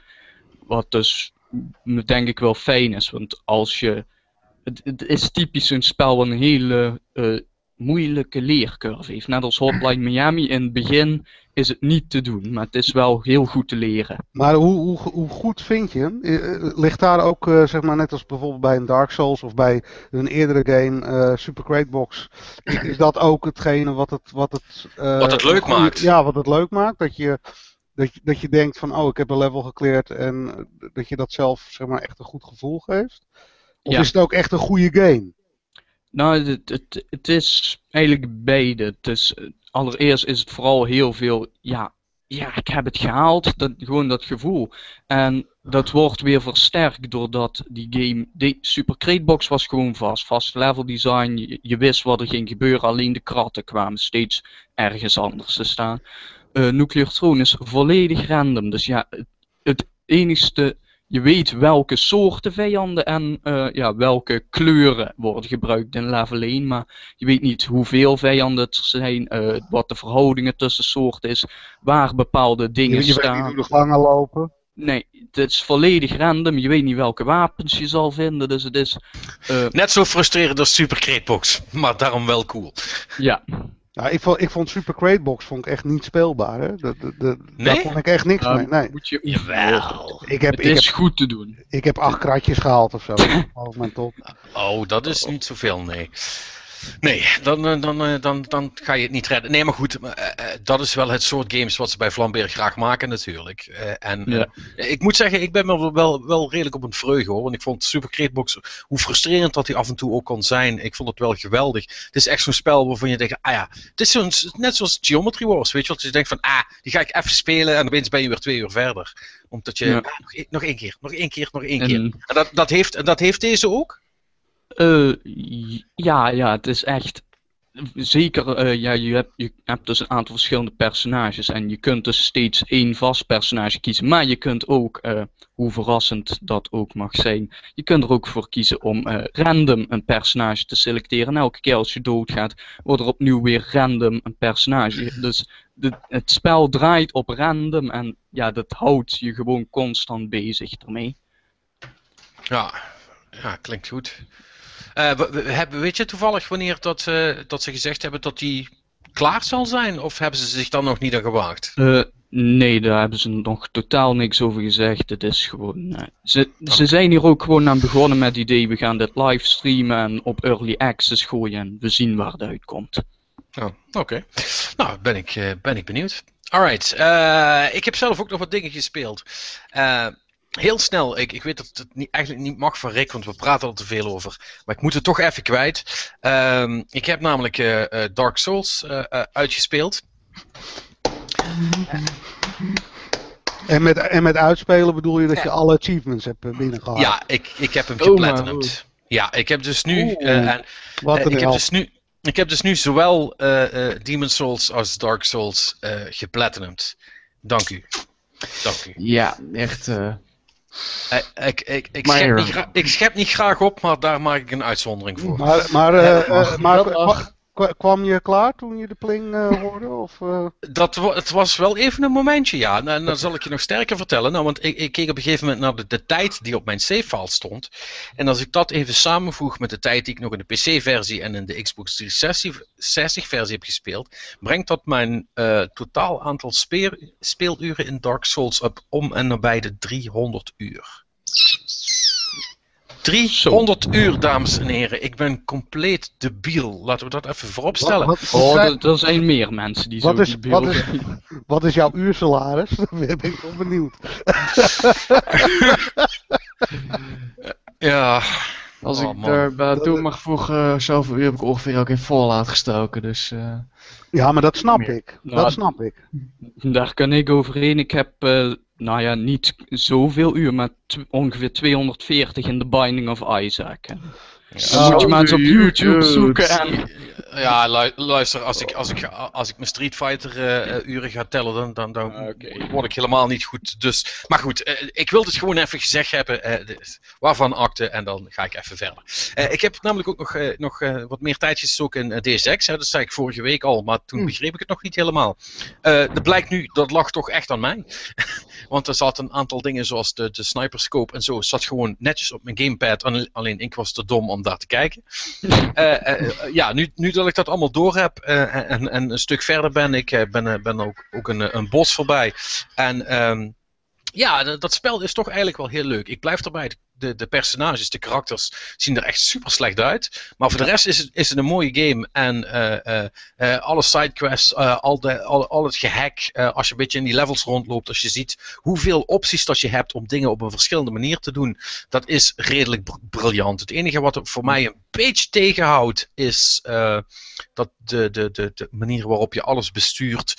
Wat dus, denk ik wel fijn is, want als je, het, is typisch een spel een hele eh, moeilijke leercurve heeft. Net als Hotline Miami in het begin is het niet te doen, maar het is wel heel goed te leren. Maar hoe, hoe, hoe goed vind je hem? Eh, eh, Ligt daar ook, eh, zeg maar, net als bijvoorbeeld bij een Dark Souls of bij een eerdere game, eh, Super Crate Box, is, dat ook hetgene wat het, wat het, eh, Wat het leuk maakt. Ja, wat het leuk maakt. Dat je, dat, je, dat je denkt van, oh, ik heb een level gekleerd en dat je dat zelf, zeg maar, echt een goed gevoel geeft. Of Ja. is het ook echt een goede game? Nou, het, het, is eigenlijk beide. Het allereerst is het vooral heel veel, ja, ja, ik heb het gehaald, dat, gewoon dat gevoel. En dat wordt weer versterkt doordat die game, die Super Crate Box was gewoon vast, vast level design, je, wist wat er ging gebeuren, alleen de kratten kwamen steeds ergens anders te staan. Eh Nuclear Throne is volledig random, dus ja, het, het enigste je weet welke soorten vijanden en eh, ja, welke kleuren worden gebruikt in level 1, maar je weet niet hoeveel vijanden het er zijn, eh, wat de verhoudingen tussen soorten is, waar bepaalde Je, dingen je weet niet staan. hoe de gangen lopen. Nee, het is volledig random, je weet niet welke wapens je zal vinden, dus het is, eh, Net zo frustrerend als Super Crate Box, maar daarom wel cool. ja. Ja, ik, vond, ik vond Super Crate Box vond ik echt niet speelbaar. Hè? Dat, dat, dat- Nee? Daar vond ik echt niks Eh, mee. Nee. Moet je, Jawel. Ik heb, Het ik, is heb, goed te doen. ik heb acht kratjes gehaald of zo. Mijn top. Oh, dat is niet zoveel, nee. Nee, dan, eh, dan, eh, dan, dan ga je het niet redden. Nee, maar goed, eh, dat is wel het soort games wat ze bij Flambeer graag maken natuurlijk. En Ja. ik moet zeggen, ik ben me wel, wel, redelijk op een vreugde hoor. Want ik vond Super Crate Box, hoe frustrerend dat hij af en toe ook kon zijn, ik vond het wel geweldig. Het is echt zo'n spel waarvan je denkt, ah ja, het is zo'n, net zoals Geometry Wars, weet je wat? Je denkt van, ah, die ga ik even spelen en opeens ben je weer twee uur verder. Omdat je, Ja. ah, nog, één- nog één keer, nog één keer, nog één En- keer. En dat, dat, heeft, en dat heeft deze ook? Eh, ja, ja, het is echt. Zeker, eh, ja, je, hebt, je hebt dus een aantal verschillende personages en je kunt dus steeds één vast personage kiezen. Maar je kunt ook, eh, hoe verrassend dat ook mag zijn, je kunt er ook voor kiezen om random een personage te selecteren. En elke keer als je doodgaat, wordt er opnieuw weer random een personage. Dus de, het spel draait op random en ja, dat houdt je gewoon constant bezig ermee. Ja, ja klinkt goed. Eh, we- we- hebben- weet je toevallig wanneer dat, dat ze gezegd hebben dat die klaar zal zijn? Of hebben ze zich dan nog niet aan gewaagd? Eh, nee, daar hebben ze nog totaal niks over gezegd. Het is gewoon. ze, ze zijn hier ook gewoon aan begonnen met het idee: we gaan dit livestreamen en op early access gooien en we zien waar het uitkomt. Oh, Oké. Nou, ben ik, eh, ben ik benieuwd. Alright. ik heb zelf ook nog wat dingen gespeeld. Heel snel. Ik, ik weet dat het niet, eigenlijk niet mag van Rick, want we praten er te veel over. Maar ik moet het toch even kwijt. Ehm, ik heb namelijk eh, eh, Dark Souls eh, eh, uitgespeeld. En met, en met uitspelen bedoel je dat je alle achievements hebt eh, binnengehaald. Ja, ik, ik heb hem Oh, geplatinumd. Ja, ik heb dus nu. Oeh. eh, en, Wat een ik, heb dus nu ik heb dus nu zowel eh eh Demon Souls als Dark Souls eh geplatinumd. Dank u. Dank u. Ja, echt. Ik, ik, ik, Maar- schep niet ik schep niet graag op, maar daar maak ik een uitzondering voor. Maar, maar, eh, eh, maar kwam je klaar toen je de pling eh, hoorde? Of, eh? Dat, het was wel even een momentje, ja. En, en dan zal ik je nog sterker vertellen. Nou, want ik, ik keek op een gegeven moment naar de, de tijd die op mijn save-file stond. En als ik dat even samenvoeg met de tijd die ik nog in de PC-versie en in de Xbox 360-versie heb gespeeld, brengt dat mijn eh, totaal aantal speer- speeluren in Dark Souls op om en nabij de 300 uur. 300 uur, dames en heren. Ik ben compleet debiel. Laten we dat even voorop stellen. Wat, wat, Oh, zijn- er- zijn meer mensen die Wat zo is- die wat is- wat is jouw uursalaris? Daar ben ik wel benieuwd. Ja, als Oh, ik man. daarbij Dat- toe mag voegen, zoveel uur heb ik ongeveer ook in Fallout gestoken. Dus eh, Ja, maar dat snap ik. Nou, dat snap ik. Daar kan ik overheen. Ik heb, eh, nou ja, niet zoveel uur, maar ongeveer 240 in The Binding of Isaac. Dan Ja. moet je maar eens op YouTube zoeken. En Ja, lu- luister, als ik, als ik, als ik mijn Street Fighter eh, eh, uren ga tellen, dan, dan, dan Ah, word ik helemaal niet goed. Dus, maar goed, eh, ik wil het gewoon even gezegd hebben, eh, waarvan akte, en dan ga ik even verder. Eh, ik heb namelijk ook nog, nog eh, wat meer tijd gestoken in DSX, hè, dat zei ik vorige week al, maar toen Hm. begreep ik het nog niet helemaal. Eh er blijkt nu, dat lag toch echt aan mij. Want er zat een aantal dingen zoals de, de sniperscope en zo, zat gewoon netjes op mijn gamepad, Alle- alleen ik was te dom om daar te kijken. Eh, eh, eh, ja, nu, nu dat ik dat allemaal door heb en, en een stuk verder ben, ik ben, ben ook, ook een, een bos voorbij. En ehm, ja, dat spel is toch eigenlijk wel heel leuk. Ik blijf erbij. De, de personages, de karakters zien er echt super slecht uit. Maar voor de rest is het, is het een mooie game. En eh, eh, eh, alle sidequests, al, de, al, al het gehack. eh, als je een beetje in die levels rondloopt. Als je ziet hoeveel opties dat je hebt om dingen op een verschillende manier te doen. Dat is redelijk br- briljant. Het enige wat voor mij een beetje tegenhoudt. Is dat de, de, de, de manier waarop je alles bestuurt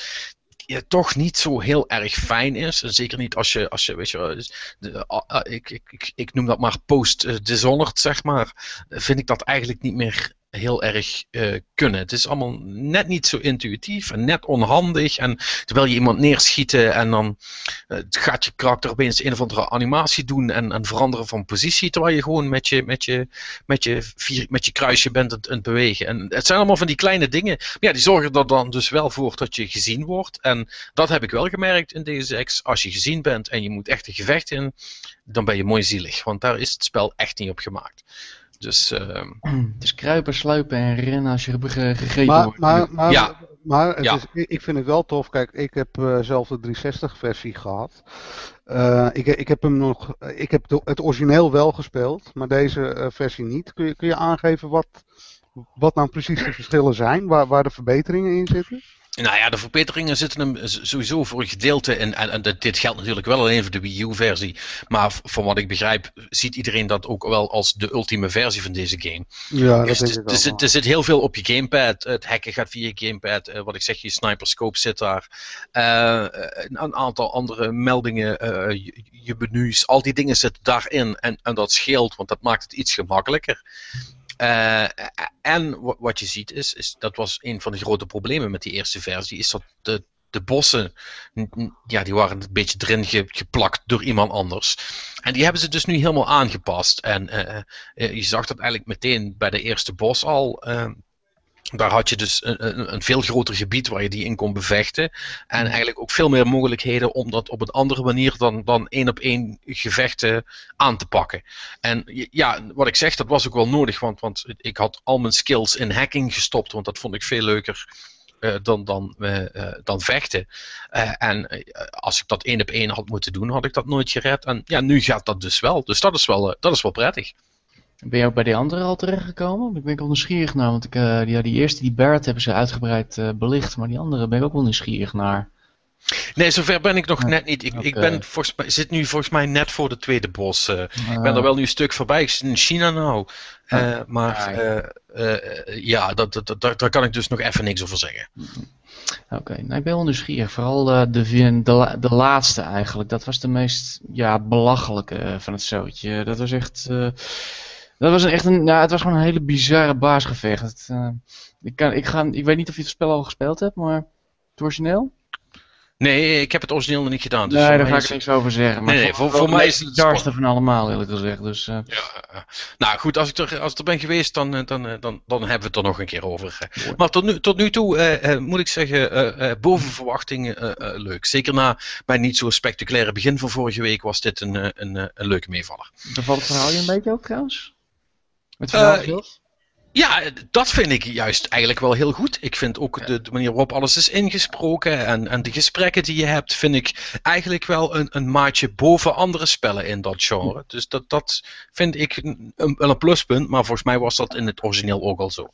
ja, toch niet zo heel erg fijn is. Zeker niet als je, als je weet je, dus de, ah, ah, ik, ik, ik, ik noem dat maar post-dishonored, zeg maar. Vind ik dat eigenlijk niet meer heel erg eh, kunnen. Het is allemaal net niet zo intuïtief en net onhandig. En terwijl je iemand neerschieten en dan eh, gaat je karakter opeens een of andere animatie doen en, en veranderen van positie, terwijl je gewoon met je, met je, met je, vier, met je kruisje bent aan het- bewegen. En het zijn allemaal van die kleine dingen. Maar ja, die zorgen er dan dus wel voor dat je gezien wordt. En dat heb ik wel gemerkt in deze X. Als je gezien bent en je moet echt een gevecht in, dan ben je mooi zielig. Want daar is het spel echt niet op gemaakt. Dus ehm, kruipen, sluipen en rennen als je ge- gegeten Maar, wordt. maar, maar, Ja. maar het Ja. is, ik- vind het wel tof. Kijk, ik heb eh, zelf de 360 versie gehad. Eh, ik, ik heb hem nog. Ik heb de- het origineel wel gespeeld, maar deze eh, versie niet. Kun je, kun je aangeven wat, wat nou precies de verschillen zijn? Waar, waar de verbeteringen in zitten? Nou ja, de verbeteringen zitten hem sowieso voor een gedeelte in. En, en dit- geldt natuurlijk wel alleen voor de Wii U-versie. Maar van wat ik begrijp, ziet iedereen dat ook wel als de ultieme versie van deze game. Ja, dat Dus denk er- er, zit, er zit heel veel op je gamepad. Het hacken gaat via je gamepad. eh, wat ik zeg, je sniperscope zit daar. Eh, een, een aantal andere meldingen, eh, je, je menus, al die dingen zitten daarin. En, en dat scheelt, want dat maakt het iets gemakkelijker. Eh, en wa- wat je ziet is, is, dat was een van de grote problemen met die eerste versie, is dat de, de bossen, ja, die waren een beetje erin ge- geplakt door iemand anders. En die hebben ze dus nu helemaal aangepast. En eh, eh, je zag dat eigenlijk meteen bij de eerste bos al. Daar had je dus een, een, veel groter gebied waar je die in kon bevechten. En eigenlijk ook veel meer mogelijkheden om dat op een andere manier dan, dan één op één gevechten aan te pakken. En ja, wat ik zeg, dat was ook wel nodig, want, want ik had al mijn skills in hacking gestopt, want dat vond ik veel leuker. eh, dan, dan, eh, eh, dan vechten. En als ik dat één op één had moeten doen, had ik dat nooit gered. En ja, nu gaat dat dus wel. Dus dat is wel, dat is wel prettig. Ben je ook bij die andere al terechtgekomen? Ik ben ik wel nieuwsgierig naar, want ik, eh, ja, die eerste, die Barrett, hebben ze uitgebreid eh, belicht, maar die andere ben ik ook wel nieuwsgierig naar. Nee, zover ben ik nog Ja, net niet. Ik, ik ben volgens mij, zit nu volgens mij net voor de tweede bos. eh. ik ben er wel nu een stuk voorbij. Ik zit in China nou. Eh, maar Ah, ja. ja, dat, dat, dat, daar kan ik dus nog even niks over zeggen. Oké, nou, ik ben wel nieuwsgierig. Vooral de, de, de laatste eigenlijk. Dat was de meest ja, belachelijke van het zootje. Dat was echt. Dat was een, echt een. Nou, het was gewoon een hele bizarre baasgevecht. Het, eh, ik, kan, ik, ga, ik weet niet of je het spel al gespeeld hebt, maar. Het origineel? Nee, ik heb het origineel nog niet gedaan. Dus nee, daar ga ik het- niks over zeggen. Maar Nee, nee, het voor- voor mij het is het bizarste van allemaal, eerlijk gezegd. Dus, eh, Ja, eh, nou goed, als ik, er, als ik er ben geweest, dan, dan, dan, dan hebben we het er nog een keer over. Mooi. Maar tot nu, tot nu toe moet ik zeggen, boven verwachting leuk. Zeker na mijn niet zo spectaculaire begin van vorige week was dit een, een, een leuke meevaller. bevalt het verhaal je een beetje ook trouwens? Het Eh? Ja, dat vind ik juist eigenlijk wel heel goed. Ik vind ook de, de manier waarop alles is ingesproken en, en de gesprekken die je hebt, vind ik eigenlijk wel een, een maatje boven andere spellen in dat genre. Dus dat, dat vind ik een, een, wel een pluspunt, maar volgens mij was dat in het origineel ook al zo.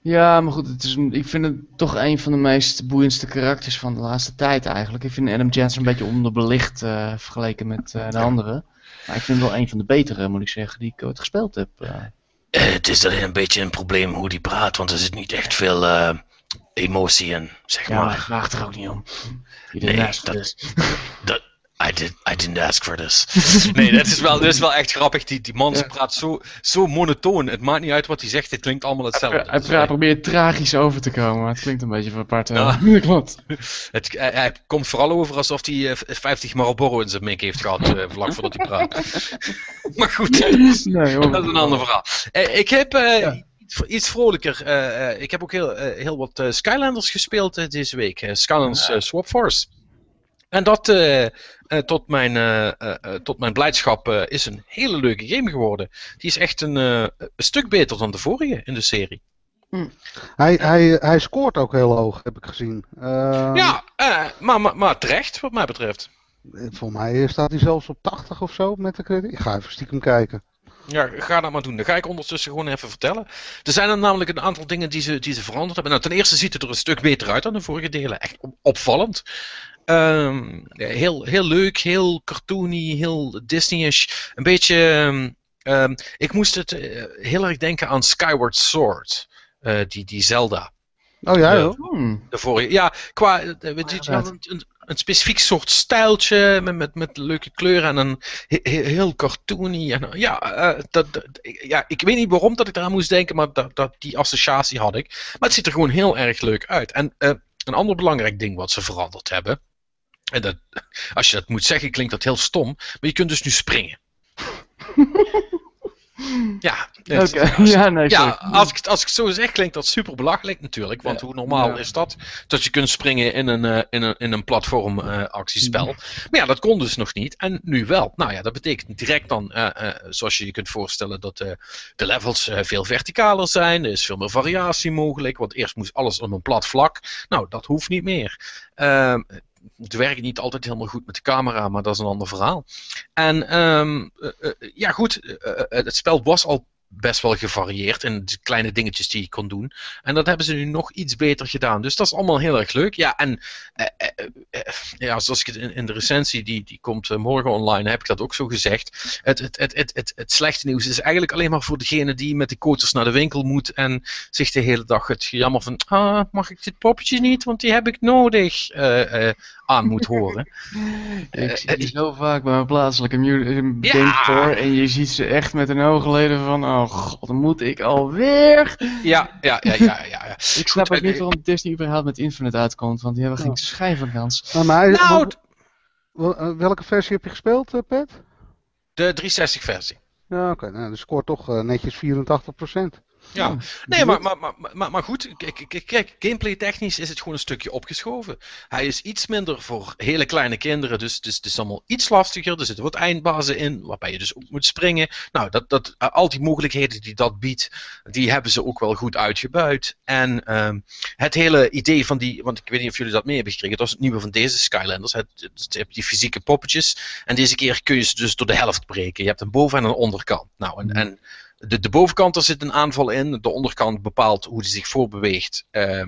Ja, maar goed, het is ik vind het toch een van de meest boeiendste karakters van de laatste tijd eigenlijk. Ik vind Adam Jensen een beetje onderbelicht eh, vergeleken met eh, de anderen. Maar ik vind hem wel een van de betere, moet ik zeggen, die ik ooit gespeeld heb. eh. Eh, het is alleen een beetje een probleem hoe die praat, want er zit niet echt veel eh, emotie in, zeg ja, maar hij vraagt er ook niet om. Nee, dat-. Dat, I, did, I didn't ask for this. nee, dat is wel, dat is wel echt grappig. Die, die man Ja. praat zo, zo monotoon. Het maakt niet uit wat hij zegt, het klinkt allemaal hetzelfde. Hij praat, probeert tragisch over te komen, maar het klinkt een beetje van apart. Ja. Ja. Klopt. Het, hij, hij komt vooral over alsof hij eh, 50 Marlboro in zijn mik heeft gehad, eh, vlak voordat hij praat. maar goed, Nee, hoor. dat is een ander verhaal. Eh, ik heb eh, Ja. iets, vrolijker. eh, eh, ik heb ook heel, eh, heel wat eh, Skylanders gespeeld eh, deze week. eh, Skylanders eh, Swap Force. En dat, eh, eh, tot, mijn, eh, tot mijn blijdschap, eh, is een hele leuke game geworden. Die is echt een, eh, een stuk beter dan de vorige in de serie. Hij, hij, hij scoort ook heel hoog, heb ik gezien. Ehm, ja, eh, maar, maar, maar terecht, wat mij betreft. Voor mij staat hij zelfs op 80 of zo met de credit. Ik ga even stiekem kijken. Ja, ga dat maar doen. Dan ga ik ondertussen gewoon even vertellen. Er zijn er namelijk een aantal dingen die ze, die ze veranderd hebben. Nou, ten eerste ziet het er een stuk beter uit dan de vorige delen. Echt op- opvallend. Ehm, ja, heel, heel leuk, heel cartoony, heel Disney-ish. Een beetje. ehm, ehm, ik moest het eh, heel erg denken aan Skyward Sword. Eh, die, die Zelda. Oh ja, joh. Hmm. De vorige, ja, qua eh, hadden een, een, een specifiek soort stijltje met, met, met leuke kleuren en een he- he- heel cartoony. En, ja, eh, dat, dat- ja, ik weet niet waarom dat ik eraan moest denken, maar dat, dat, die associatie had ik. Maar het ziet er gewoon heel erg leuk uit. En eh, een ander belangrijk ding wat ze veranderd hebben. En dat, als je dat moet zeggen, klinkt dat heel stom. Maar je kunt dus nu springen. Ja, Oké, ja, nee, ja, als ik, als ik het zo zeg, klinkt dat super belachelijk natuurlijk. Want Ja, hoe normaal ja. is dat? Dat je kunt springen in een, eh, in een, in een platform eh, actiespel. Maar ja, dat kon dus nog niet. En nu wel. Nou ja, dat betekent direct dan, eh, zoals je je kunt voorstellen, dat de levels veel verticaler zijn. Er is veel meer variatie mogelijk. Want eerst moest alles op een plat vlak. Nou, dat hoeft niet meer. Het werkt niet altijd helemaal goed met de camera, maar dat is een ander verhaal. En ehm, eh, eh, ja, goed, eh, het spel was al best wel gevarieerd in de kleine dingetjes die je kon doen. En dat hebben ze nu nog iets beter gedaan. Dus dat is allemaal heel erg leuk. Ja, en eh, eh, eh, ja, zoals ik het in, de recensie, die, die komt eh, morgen online, heb ik dat ook zo gezegd. Het, het, het, het, het, het slechte nieuws is eigenlijk alleen maar voor degene die met de coaters naar de winkel moet en zich de hele dag het jammer van, ah, mag ik dit poppetje niet, want die heb ik nodig, eh, eh, aan moet horen. Ik zie die zo vaak bij mijn plaatselijke mu- eh, Ja. en je ziet ze echt met hun oogleden van, oh god, moet ik alweer? Ja, ja, ja, ja, ja. ja. Ik snap ook niet eh, waarom Disney überhaupt met Infinite uitkomt, want die hebben geen Ja. schijn van kans. Nou, maar Nou, wel- eh, welke versie heb je gespeeld, eh, Pet? de 360 versie. Ja, oké. Nou, dan scoort toch eh, netjes 84%. Ja, nee, maar, maar, maar, maar, maar goed, kijk, gameplay technisch is het gewoon een stukje opgeschoven. Hij is iets minder voor hele kleine kinderen, dus, dus het is allemaal iets lastiger. Er zitten wat eindbazen in, waarbij je dus ook moet springen. Nou, dat, dat, eh, al die mogelijkheden die dat biedt, die hebben ze ook wel goed uitgebuit. En ehm, het hele idee van die, want ik weet niet of jullie dat mee hebben gekregen, dat was het nieuwe van deze Skylanders. Het, je hebt die fysieke poppetjes, en deze keer kun je ze dus door de helft breken. Je hebt een boven- en een onderkant. Nou, en, en de, de bovenkant, daar zit een aanval in. De onderkant bepaalt hoe hij zich voorbeweegt. Eh,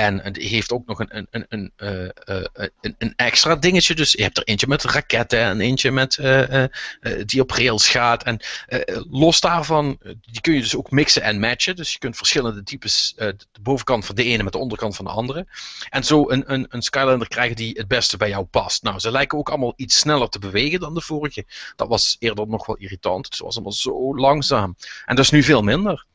en het heeft ook nog een, een, een, een, eh, eh, een, een extra dingetje. Dus je hebt er eentje met raketten en eentje met, eh, eh, eh, die op rails gaat. En eh, los daarvan, eh, die kun je dus ook mixen en matchen. Dus je kunt verschillende types, eh, de bovenkant van de ene met de onderkant van de andere. En zo een, een, een Skylander krijgen die het beste bij jou past. Nou, ze lijken ook allemaal iets sneller te bewegen dan de vorige. Dat was eerder nog wel irritant. Het was allemaal zo langzaam. En dat is nu veel minder.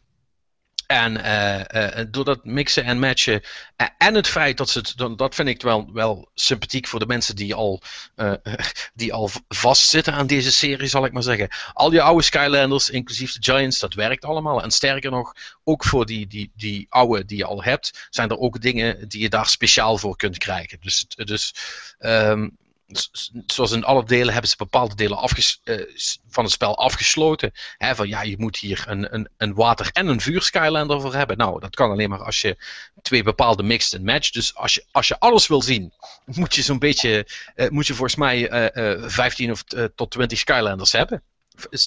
En eh, eh, door dat mixen en matchen. eh, en het feit dat ze het. Dat vind ik wel, wel sympathiek voor de mensen die al, eh, die al vastzitten aan deze serie, zal ik maar zeggen. Al je oude Skylanders, inclusief de Giants, dat werkt allemaal. En sterker nog, ook voor die, die, die oude die je al hebt, zijn er ook dingen die je daar speciaal voor kunt krijgen. Dus, dus ehm, zoals in alle delen hebben ze bepaalde delen afges- eh, van het spel afgesloten. Hè, van ja, je moet hier een, een, een water- en een vuur Skylander voor hebben. Nou, dat kan alleen maar als je twee bepaalde mixed en match. Dus als je, als je alles wil zien, moet je zo'n beetje, eh, moet je volgens mij eh, eh, 15 of tot 20 Skylanders hebben.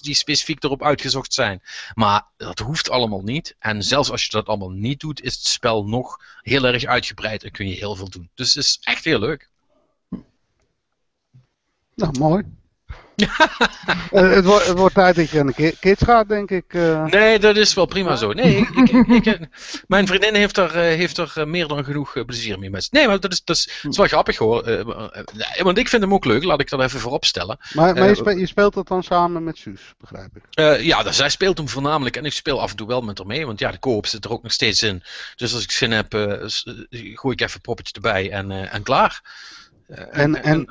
Die specifiek erop uitgezocht zijn. Maar dat hoeft allemaal niet. En zelfs als je dat allemaal niet doet, is het spel nog heel erg uitgebreid en kun je heel veel doen. Dus het is echt heel leuk. Nou, mooi. Eh, het, wordt, het wordt tijd dat je aan de kids gaat, denk ik. eh. Nee, dat is wel prima zo. Nee, ik, ik, ik- ik- mijn vriendin heeft er, eh, heeft er eh, meer dan genoeg eh, plezier mee met. Nee, maar dat is, dat is, dat is wel grappig hoor. Eh, eh, want ik vind hem ook leuk, laat ik dat even voorop stellen. Maar, maar Eh, je, spe- je speelt dat dan samen met Suus, begrijp ik. Eh, ja, dus zij speelt hem voornamelijk en ik speel af en toe wel met haar mee, want ja, de koop zit er ook nog steeds in. Dus als ik zin heb, eh, eh, gooi ik even een poppetje erbij en, eh, en klaar. En, en,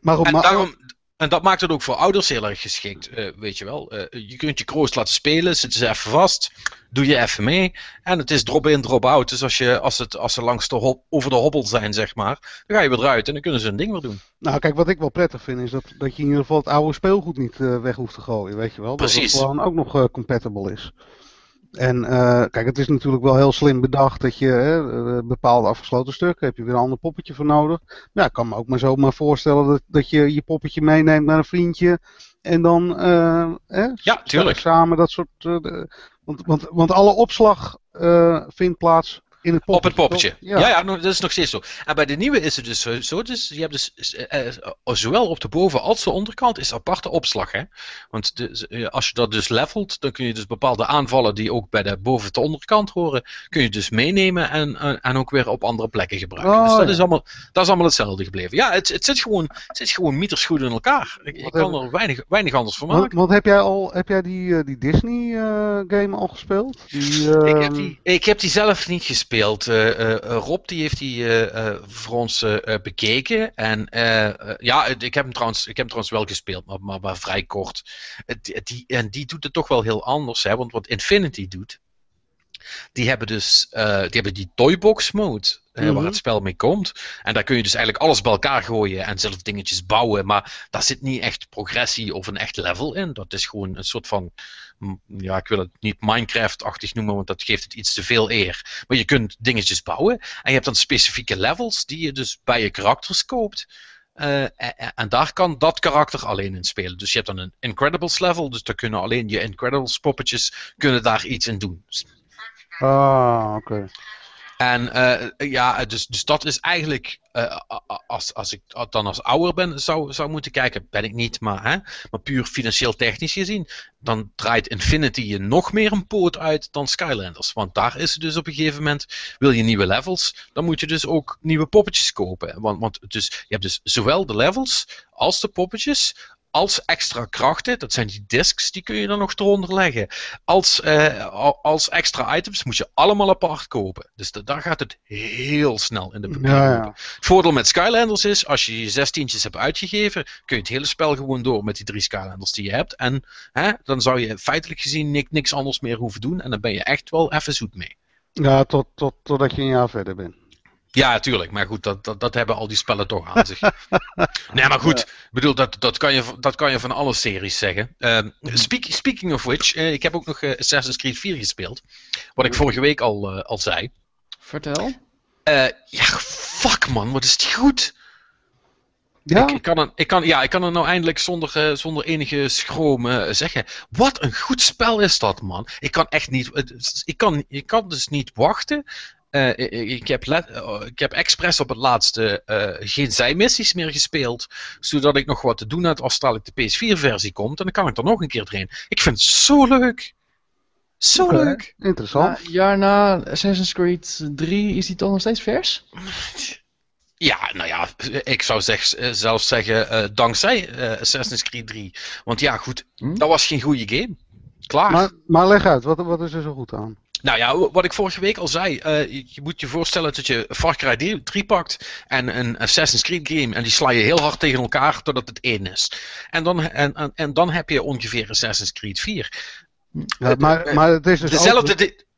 maar en daarom, en dat maakt het ook voor ouders heel erg geschikt, eh, weet je wel. Eh, je kunt je kroost laten spelen, zitten ze even vast, doe je even mee. En het is drop-in, drop-out. Dus als, je, als, het, als ze langs de hop, over de hobbel zijn, zeg maar, dan ga je weer eruit en dan kunnen ze hun ding weer doen. nou, kijk, wat ik wel prettig vind is dat, dat je in ieder geval het oude speelgoed niet eh, weg hoeft te gooien, weet je wel. Dat Precies. het gewoon ook nog compatible is. En eh, kijk, het is natuurlijk wel heel slim bedacht dat je hè, eh, bepaalde afgesloten stukken, heb je weer een ander poppetje voor nodig. Ja, ik kan me ook maar zomaar voorstellen dat, dat je je poppetje meeneemt naar een vriendje en dan eh, hè, Ja, tuurlijk. samen dat soort... want, want, want alle opslag vindt plaats in het Op het poppetje. Ja, ja, dat is nog steeds zo. En bij de nieuwe is het dus zo- zo. Dus je hebt dus eh, eh, zowel op de boven- als de onderkant is aparte opslag. Hè? Want de, eh, als je dat dus levelt, dan kun je dus bepaalde aanvallen die ook bij de boven- en de onderkant horen, kun je dus meenemen en, en, en ook weer op andere plekken gebruiken. Oh, dus dat, ja. is allemaal, dat is allemaal hetzelfde gebleven. Ja, het, het, zit, gewoon, het zit gewoon mieters goed in elkaar. Ik, kan er weinig, weinig anders van maken. want heb jij al heb jij die, eh, die Disney eh, game al gespeeld? Die, eh, Ik heb, die, ik heb die zelf niet gespeeld. Eh, eh, eh, Rob die heeft die voor ons bekeken. En ja, ik heb, hem trouwens, ik heb hem trouwens wel gespeeld, maar, maar, maar vrij kort. Die, en die doet het toch wel heel anders. Hè? Want wat Infinity doet, die hebben dus eh, die, hebben die toybox mode. eh, Mhm. Waar het spel mee komt. En daar kun je dus eigenlijk alles bij elkaar gooien en zelf dingetjes bouwen. Maar daar zit niet echt progressie of een echt level in. Dat is gewoon een soort van ja, ik wil het niet Minecraft-achtig noemen, want dat geeft het iets te veel eer. Maar je kunt dingetjes bouwen en je hebt dan specifieke levels die je dus bij je karakters koopt. Eh, en, en daar kan dat karakter alleen in spelen. Dus je hebt dan een Incredibles level, dus daar kunnen alleen je Incredibles poppetjes kunnen daar iets in doen. Ah, oké. En eh, ja, dus, dus dat is eigenlijk, eh, als, als ik dan als ouder ben, zou, zou moeten kijken, ben ik niet, maar, hè, maar puur financieel technisch gezien, dan draait Infinity je nog meer een poot uit dan Skylanders. Want daar is het dus op een gegeven moment, wil je nieuwe levels, dan moet je dus ook nieuwe poppetjes kopen. Want, want dus, je hebt dus zowel de levels als de poppetjes, als extra krachten, dat zijn die discs, die kun je dan nog eronder leggen. Als, eh, al- als extra items moet je allemaal apart kopen. Dus da- daar gaat het heel snel in de papier. Ja. Het voordeel met Skylanders is, als je je zestientjes hebt uitgegeven, kun je het hele spel gewoon door met die drie Skylanders die je hebt. En hè, dan zou je feitelijk gezien ni- niks anders meer hoeven doen. En dan ben je echt wel even zoet mee. Ja, tot, tot, totdat je een jaar verder bent. Ja, tuurlijk. Maar goed, dat, dat, dat hebben al die spellen toch aan zich. nee, maar goed. Ik bedoel, dat, dat, kan je, dat kan je van alle series zeggen. Ehm, speak, speaking of which, eh, ik heb ook nog eh, Assassin's Creed 4 gespeeld. Wat ik vorige week al, eh, al zei. Vertel. Ja, fuck man, wat is die goed. Ja? Ik, ik, kan het, ik, kan, ja, ik kan het nou eindelijk zonder, zonder enige schroom zeggen. Wat een goed spel is dat, man. Ik kan echt niet. Ik kan, ik kan dus niet wachten. Eh, ik, ik heb let, eh, ik heb expres op het laatste eh, geen zijmissies meer gespeeld. Zodat ik nog wat te doen had als dadelijk de PS4-versie komt. En dan kan ik er nog een keer doorheen. Ik vind het zo leuk. Zo leuk. Interessant. Een jaar na Assassin's Creed 3 is die toch nog steeds vers? Ja, nou ja, ik zou zeg, eh, zelfs zeggen eh, dankzij eh, Assassin's Creed 3. Want ja, goed, Hm? dat was geen goede game. Klaar. Maar, maar leg uit, wat, wat is er zo goed aan? Nou ja, wat ik vorige week al zei, eh, je, moet je voorstellen dat je Far Cry 3 3 pakt en een Assassin's Creed game en die sla je heel hard tegen elkaar totdat het één is. En dan, en, en, en dan heb je ongeveer Assassin's Creed 4. Ja, maar, maar het is dus Dezelfde. ook-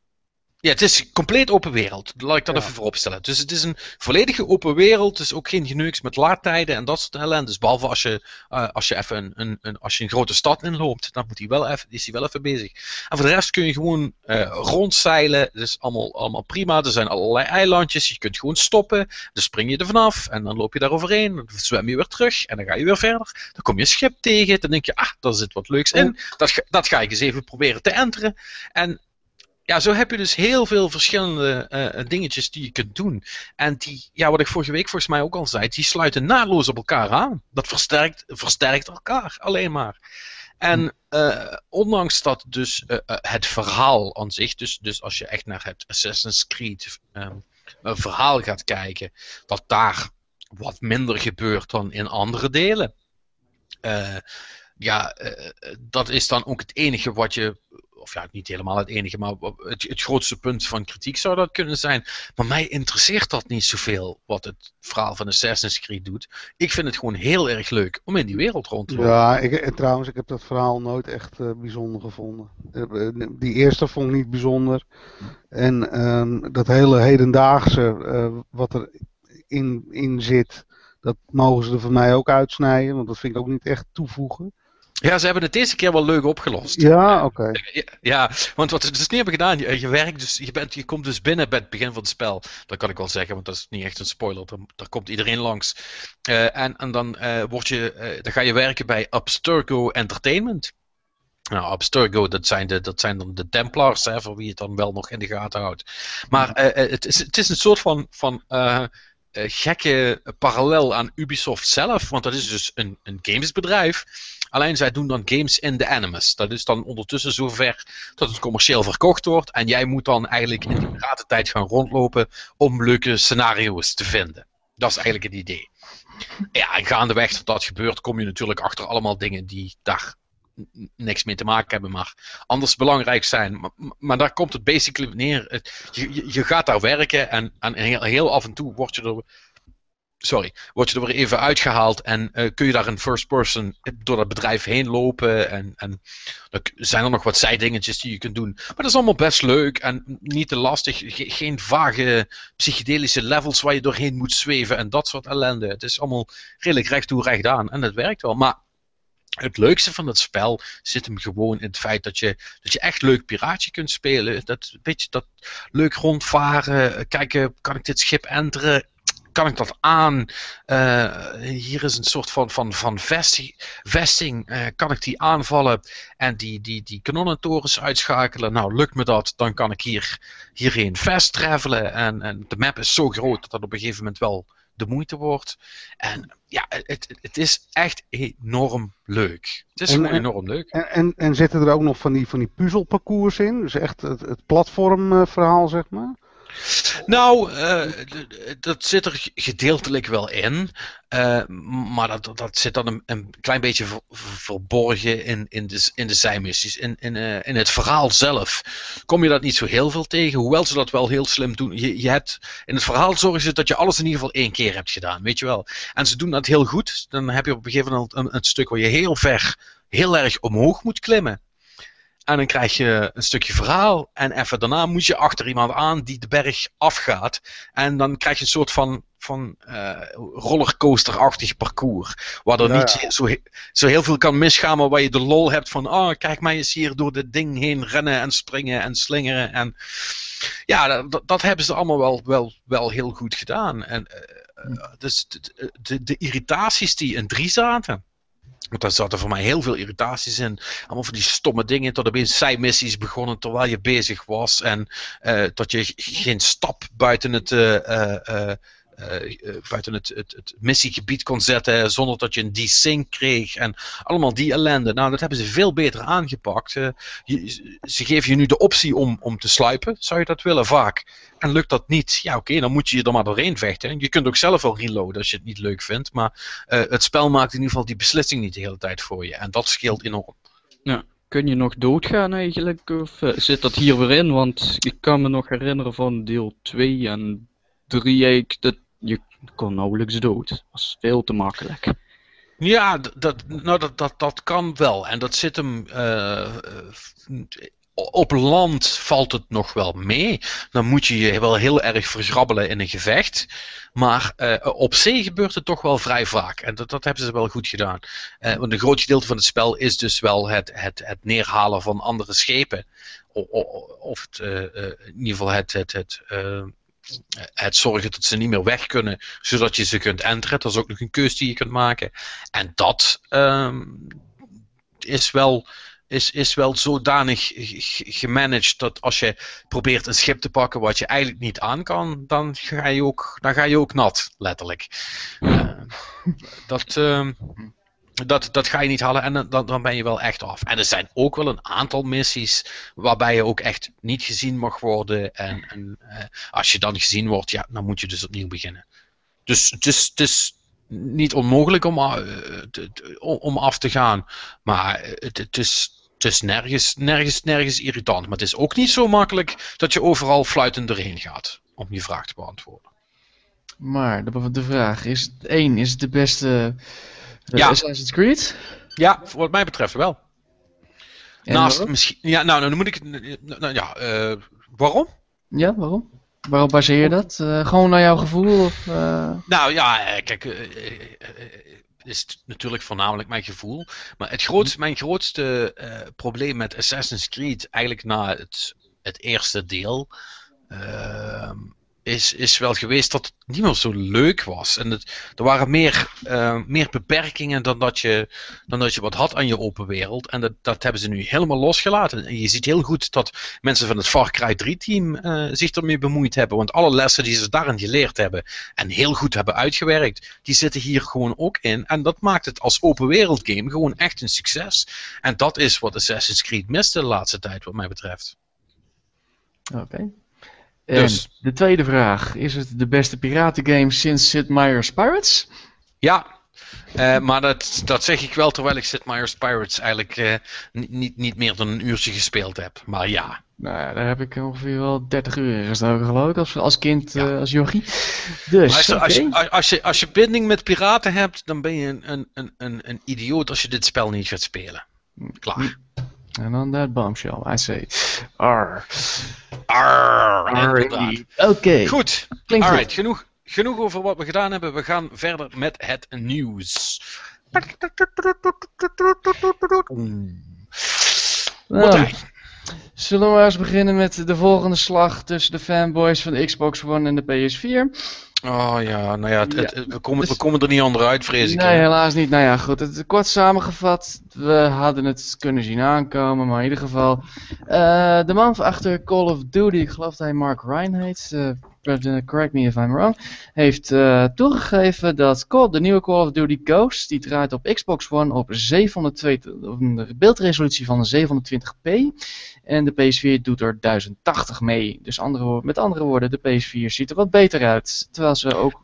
ja, het is compleet open wereld. Laat ik dat Ja. even vooropstellen. Dus het is een volledige open wereld. Is ook geen geneuks met laadtijden en dat soort ellendes. Behalve als je, eh, als je even een, een, een, als je een grote stad inloopt, dan moet hij wel even, is hij wel even bezig. En voor de rest kun je gewoon eh, rondzeilen. Dat is allemaal, allemaal prima. Er zijn allerlei eilandjes. Je kunt gewoon stoppen. Dan spring je er vanaf en dan loop je daar overheen. Dan zwem je weer terug en dan ga je weer verder. Dan kom je een schip tegen. Dan denk je, ah, daar zit wat leuks in. Dat, dat ga ik eens even proberen te enteren. En ja, zo heb je dus heel veel verschillende uh, dingetjes die je kunt doen. En die, ja, wat ik vorige week volgens mij ook al zei, die sluiten naadloos op elkaar aan. Dat versterkt, versterkt elkaar alleen maar. En uh, ondanks dat dus uh, het verhaal aan zich, dus, dus als je echt naar het Assassin's Creed um, verhaal gaat kijken, dat daar wat minder gebeurt dan in andere delen. ja, dat is dan ook het enige wat je of ja, niet helemaal het enige, maar het, het, grootste punt van kritiek zou dat kunnen zijn. Maar mij interesseert dat niet zoveel, wat het verhaal van Assassin's Creed doet. Ik vind het gewoon heel erg leuk om in die wereld rond te lopen. Ja, ik, en trouwens, ik heb dat verhaal nooit echt uh, bijzonder gevonden. Uh, die eerste vond ik niet bijzonder. En uh, dat hele hedendaagse, wat er in, in zit, dat mogen ze er voor mij ook uitsnijden, want dat vind ik ook niet echt toevoegen. Ja, ze hebben het deze keer wel leuk opgelost. Ja, oké. Ja, want wat ze dus niet hebben gedaan, je, je, werkt dus, je, bent, je komt dus binnen bij het begin van het spel. Dat kan ik wel zeggen, want dat is niet echt een spoiler. Daar, komt iedereen langs. Uh, en, en dan, uh, word je, uh, dan ga je werken bij Abstergo Entertainment. Nou, Abstergo, dat zijn, de, dat zijn dan de Templars, hè, voor wie het dan wel nog in de gaten houdt. Maar het, is, het is een soort van, van gekke parallel aan Ubisoft zelf, want dat is dus een, een gamesbedrijf Alleen zij doen dan games in de Animus. Dat is dan ondertussen zover dat het commercieel verkocht wordt. En jij moet dan eigenlijk in de tijd gaan rondlopen om leuke scenario's te vinden. Dat is eigenlijk het idee. Ja, en gaandeweg dat dat gebeurt, kom je natuurlijk achter allemaal dingen die daar niks mee te maken hebben, maar anders belangrijk zijn. Maar, maar daar komt het basically neer. Je, je, gaat daar werken en, en heel, heel, af en toe word je er sorry, word je er weer even uitgehaald en uh, kun je daar een first person door dat bedrijf heen lopen. En, en dan zijn er nog wat zijdingetjes die je kunt doen. Maar dat is allemaal best leuk en niet te lastig. geen vage psychedelische levels waar je doorheen moet zweven en dat soort ellende. Het is allemaal redelijk recht toe recht aan en het werkt wel. Maar het leukste van het spel zit hem gewoon in het feit dat je, dat je echt leuk piraatje kunt spelen. Dat, beetje dat leuk rondvaren, kijken, kan ik dit schip enteren? Kan ik dat aan? Uh, hier is een soort van, van, van vesting. vesting uh, kan ik die aanvallen en die, die, die kanonnentorens uitschakelen? Nou, lukt me dat, dan kan ik hier, hierheen fast travelen. En, en de map is zo groot dat dat op een gegeven moment wel de moeite wordt. En ja, het, het is echt enorm leuk. Het is en, gewoon enorm leuk. En, en, en zitten er ook nog van die, van die puzzelparcours in? Dus echt het, het platformverhaal, zeg maar? Nou, uh, dat zit er gedeeltelijk wel in. Uh, maar dat, dat zit dan een, een klein beetje verborgen in, in, de, in de zijmissies. In, in, uh, in het verhaal zelf kom je dat niet zo heel veel tegen. Hoewel ze dat wel heel slim doen. Je, je hebt, in het verhaal zorgen ze dat je alles in ieder geval één keer hebt gedaan. Weet je wel. En ze doen dat heel goed. Dan heb je op een gegeven moment een, een stuk waar je heel ver, heel erg omhoog moet klimmen. En dan krijg je een stukje verhaal. En even daarna moet je achter iemand aan die de berg afgaat. En dan krijg je een soort van, van uh, rollercoaster-achtig parcours. Waar er niet zo, zo heel veel kan misgaan, maar waar je de lol hebt van... Oh, kijk mij eens hier door dit ding heen rennen en springen en slingeren. En ja, dat, dat hebben ze allemaal wel, wel, wel heel goed gedaan. En, uh, dus de, de, de irritaties die in drie zaten want daar zaten voor mij heel veel irritaties in. Allemaal van die stomme dingen. Tot opeens zijmissies begonnen terwijl je bezig was. En uh, dat je geen stap buiten het. Uh, uh, buiten het, het, het, missiegebied kon zetten zonder dat je een desync kreeg en allemaal die ellende. Nou, dat hebben ze veel beter aangepakt. Je, ze geven je nu de optie om, om te sluipen. Zou je dat willen? Vaak. En lukt dat niet? Ja, oké, dan moet je je er maar doorheen vechten. Je kunt ook zelf wel reloaden als je het niet leuk vindt, maar het spel maakt in ieder geval die beslissing niet de hele tijd voor je. En dat scheelt enorm. Ja. Kun je nog doodgaan eigenlijk? Of zit dat hier weer in? Want ik kan me nog herinneren van deel 2 en 3 dat je kon nauwelijks dood. Dat was veel te makkelijk. Ja, dat, nou, dat, dat, dat kan wel. En dat zit hem. Uh, op land valt het nog wel mee. Dan moet je je wel heel erg vergrabbelen in een gevecht. Maar uh, op zee gebeurt het toch wel vrij vaak. En dat, dat hebben ze wel goed gedaan. Want een groot gedeelte van het spel is dus wel het, het, het neerhalen van andere schepen. Of, of het, in ieder geval het, het, het het zorgen dat ze niet meer weg kunnen, zodat je ze kunt enteren. Dat is ook nog een keuze die je kunt maken. En dat um, is wel is, is wel zodanig gemanaged dat als je probeert een schip te pakken wat je eigenlijk niet aan kan, dan ga je ook, dan ga je ook nat, letterlijk. Eh, dat, ehm, dat, dat ga je niet halen en dan, dan ben je wel echt af. En er zijn ook wel een aantal missies waarbij je ook echt niet gezien mag worden. En, en eh, als je dan gezien wordt, ja, dan moet je dus opnieuw beginnen. Dus het is, niet onmogelijk om, eh, te- om af te gaan. Maar het, het is, het nergens, nergens, nergens irritant. Maar het is ook niet zo makkelijk dat je overal fluitend doorheen gaat. Om je vraag te beantwoorden. Maar de, de vraag is: één, is het de beste Ja. Assassin's Creed? Ja, wat mij betreft wel. En Naast waarom? misschien. Ja, nou, dan moet ik. Nou, nou ja, eh, waarom? Ja, waarom? Waarop baseer je dat? Eh, gewoon naar jouw gevoel? Of, eh, Nou ja, eh, kijk, eh, eh, eh, eh, is natuurlijk voornamelijk mijn gevoel. Maar het grootste, mijn grootste eh, probleem met Assassin's Creed, eigenlijk na het, het eerste deel, ehm, is, is wel geweest dat het niet meer zo leuk was. En het, er waren meer, eh, meer beperkingen dan dat, je, dan dat je wat had aan je open wereld. En dat, dat hebben ze nu helemaal losgelaten. En je ziet heel goed dat mensen van het Far Cry 3 team eh, zich ermee bemoeid hebben. Want alle lessen die ze daarin geleerd hebben en heel goed hebben uitgewerkt, die zitten hier gewoon ook in. En dat maakt het als open wereld game gewoon echt een succes. En dat is wat Assassin's Creed miste de laatste tijd, wat mij betreft. Oké. En Dus. de tweede vraag: is het de beste piratengame sinds Sid Meier's Pirates? Ja, eh, maar dat, dat zeg ik wel terwijl ik Sid Meier's Pirates eigenlijk eh, niet, niet, meer dan een uurtje gespeeld heb. Maar ja, Nou ja, daar heb ik ongeveer wel 30 uur in gestoken, geloof ik, als, als kind, Ja. eh, als jochie. Dus, oké. als, je, als, je, als je binding met piraten hebt, dan ben je een, een, een, een, een idioot als je dit spel niet gaat spelen. Klaar. En dan dat bombshell, I say. Inderdaad. indeed. Oké, Goed, klinkt alright, goed. genoeg, genoeg over wat we gedaan hebben. We gaan verder met het nieuws. Nou, zullen we eens beginnen met de volgende slag tussen de fanboys van de Xbox One en de PS4? Oh ja, nou ja, het, het- Ja. we, komen, we Dus- komen er niet onderuit, vrees ik. Nee, helaas niet. Nou ja, goed. Het, kort samengevat, we hadden het kunnen zien aankomen, maar in ieder geval. eh, de man achter Call of Duty, ik geloof dat hij Mark Ryan heet, eh, correct me if I'm wrong, heeft eh, toegegeven dat Call, de nieuwe Call of Duty Ghost, die draait op Xbox One op 702, op een beeldresolutie van 720p. En de PS4 doet er 1080 mee. Dus andere, met andere woorden, de PS4 ziet er wat beter uit. Terwijl ze ook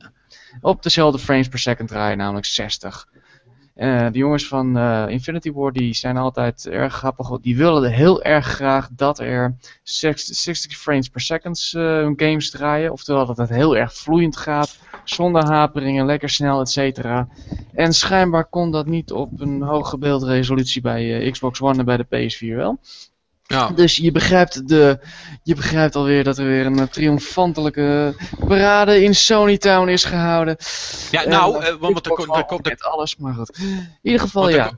op dezelfde frames per second draaien, namelijk 60. Eh, de jongens van eh, Infinity War die zijn altijd erg grappig. Die willen heel erg graag dat er 60, 60 frames per second eh, hun games draaien. Oftewel dat het heel erg vloeiend gaat, zonder haperingen, lekker snel, et cetera. En schijnbaar kon dat niet op een hoge beeldresolutie bij Xbox One en bij de PS4 wel. Ja. Dus je begrijpt, de, je begrijpt alweer dat er weer een eh, triomfantelijke parade in Sonytown is gehouden. Ja, nou, eh, eh, want er, komt- er, er, alles, maar goed. In ieder geval, want ja.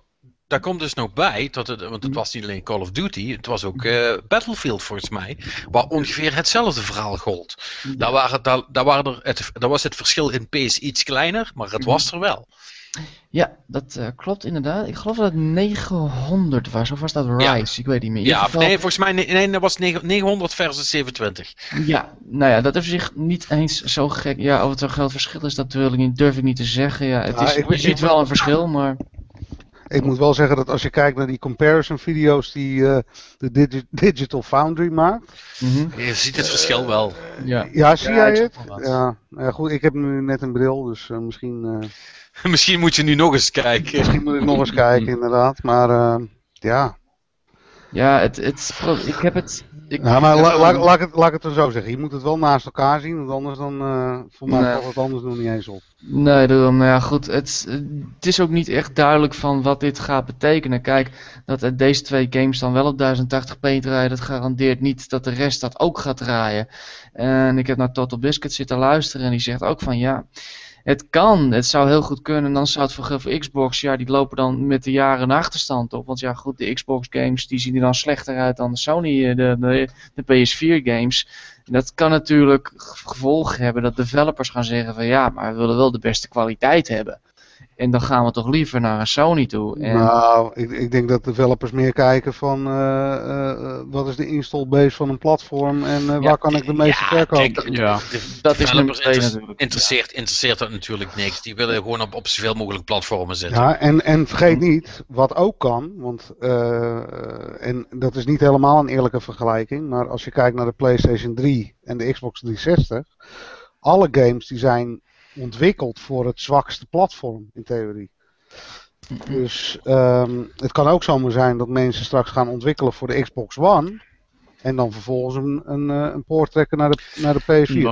daar komt dus nog bij, dat het, want het was niet alleen Call of Duty, het was ook Battlefield volgens mij, waar ongeveer hetzelfde verhaal gold. Daar, waren, daar, daar, waren er het, daar was het verschil in pace iets kleiner, maar het was er wel. Ja, dat eh, klopt inderdaad. Ik geloof dat het 900 was, of was dat Ja. Rise? Ik weet niet meer. In ieder Ja, geval, nee, volgens mij nee, nee, dat was 9 900 versus 27. ja, nou ja, dat is op zich niet eens zo gek. Ja, of het zo'n groot verschil is, dat wil ik niet, durf ik niet te zeggen. Ja, het Ja, is, ik- je ik- ziet wel een verschil, maar... Ik moet wel zeggen dat als je kijkt naar die comparison video's die eh, de Digi- Digital Foundry maakt. mhm, Je ziet het verschil wel. ja. Ja, zie Ja, jij ik het? Ja, nou ja, goed. Ik heb nu net een bril, dus eh, misschien, eh, Misschien moet je nu nog eens kijken. misschien moet ik nog eens kijken, inderdaad. Maar eh, ja. Ja, het, het, ik heb het... Ik, Nou, maar la- la- laat, ik het, laat ik het dan zo zeggen. Je moet het wel naast elkaar zien, want anders dan, eh voor mij Nee. valt het anders nog niet eens op. Nee, daarom, nou ja, goed. Het, het is ook niet echt duidelijk van wat dit gaat betekenen. Kijk, dat deze twee games dan wel op 1080p draaien, dat garandeert niet dat de rest dat ook gaat draaien. En ik heb naar Total Biscuit zitten luisteren en die zegt ook van ja, het kan, het zou heel goed kunnen. En dan zou het voor, Xbox, ja, die lopen dan met de jaren een achterstand op. Want ja, goed, de Xbox games, die zien er dan slechter uit dan de Sony, eh, de, de, de PS4 games. En dat kan natuurlijk gevolgen hebben dat developers gaan zeggen van ja, maar we willen wel de beste kwaliteit hebben. En dan gaan we toch liever naar een Sony toe. En, Nou, ik, ik denk dat developers meer kijken van eh, eh, eh, wat is de install base van een platform en eh, waar kan ik de meeste verkopen. kijk, Ja. de dat is nummer developers twee inter- natuurlijk. interesseert, interesseert dat natuurlijk niks. Die willen gewoon op, op zoveel mogelijk platformen zitten. Ja, en, en vergeet niet, wat ook kan, want eh, en dat is niet helemaal een eerlijke vergelijking, maar als je kijkt naar de PlayStation 3 en de Xbox 360, alle games die zijn ontwikkeld voor het zwakste platform in theorie. Dus ehm, het kan ook zomaar zijn dat mensen straks gaan ontwikkelen voor de Xbox One. En dan vervolgens een, een, eh, een poort trekken naar de, naar de PS4. Maar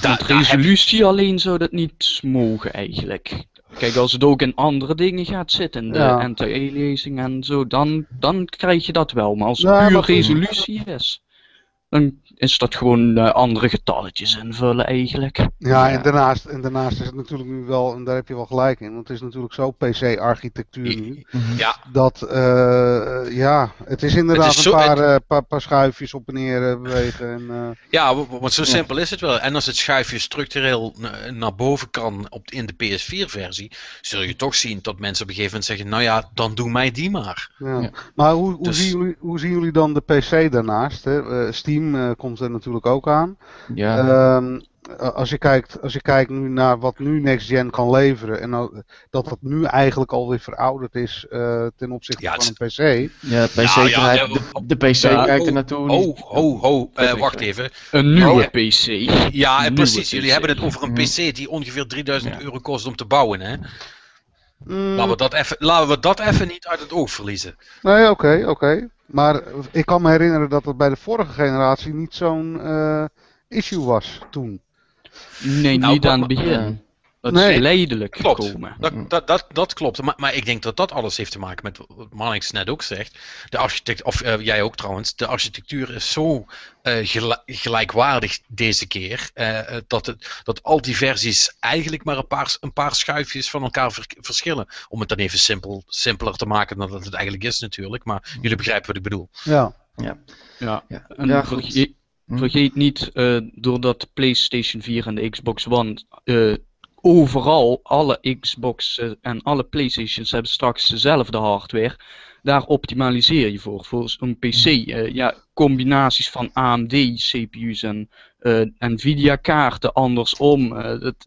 Da- met daar heb je- resolutie alleen zou dat niet mogen eigenlijk. Kijk, als het ook in andere dingen gaat zitten, de Ja. anti-aliasing en zo, dan, dan krijg je dat wel. Maar als het Ja, puur maar resolutie is, dan is dat gewoon eh, andere getalletjes invullen eigenlijk. Ja, Ja. En, daarnaast, en daarnaast is het natuurlijk nu wel, en daar heb je wel gelijk in, want het is natuurlijk zo PC-architectuur nu. Mhm. Ja, Dat, eh, ja, het is inderdaad Het is zo- een paar, het- eh, paar, paar schuifjes op en neer bewegen. En, eh, ja, want zo simpel is het wel. En als het schuifje structureel na- naar boven kan op, in de PS4-versie, zul je toch zien dat mensen op een gegeven moment zeggen: Nou ja, dan doe mij die maar. ja. Ja. Maar hoe, hoe, Dus- zien jullie, hoe zien jullie dan de PC daarnaast? Hè? Steam eh, komt er natuurlijk ook aan. Ja. Ehm, als, je kijkt, als je kijkt nu naar wat nu Next Gen kan leveren, en dat dat nu eigenlijk alweer verouderd is eh, ten opzichte Ja, van een PC. ja, PC Nou ja, ja, de, de PC Ja, kijkt er oh, naartoe. Oh, ho, ho, eh, wacht even. Een nieuwe Oh, ja. PC. Ja, en nieuwe precies. Jullie hebben het over een. PC die ongeveer 3000 Ja. euro kost om te bouwen. Hè? Mm, Laten, we dat even, laten we dat even niet uit het oog verliezen. Nee, oké, oké. Maar ik kan me herinneren dat het bij de vorige generatie niet zo'n eh, issue was toen. Nee, Nou, niet aan het begin. Dat Nee. is geleidelijk Klopt. gekomen. Dat, dat, dat, dat klopt. Maar, maar ik denk dat dat alles heeft te maken met wat Marnix net ook zegt. De architect, of eh, jij ook trouwens. De architectuur is zo eh, gel- gelijkwaardig deze keer. eh, dat, het, dat al die versies eigenlijk maar een paar, een paar schuifjes van elkaar ver- verschillen. Om het dan even simpel, simpeler te maken dan dat het eigenlijk is natuurlijk. Maar jullie begrijpen wat ik bedoel. Ja. Ja. Ja. En Ja, goed. vergeet, Hm. vergeet niet, eh, doordat de PlayStation 4 en de Xbox One eh, overal, alle Xbox eh, en alle PlayStations hebben straks dezelfde hardware. Daar optimaliseer je voor. Voor een PC, eh, ja, combinaties van AMD CPU's en eh, Nvidia kaarten andersom. eh, dat,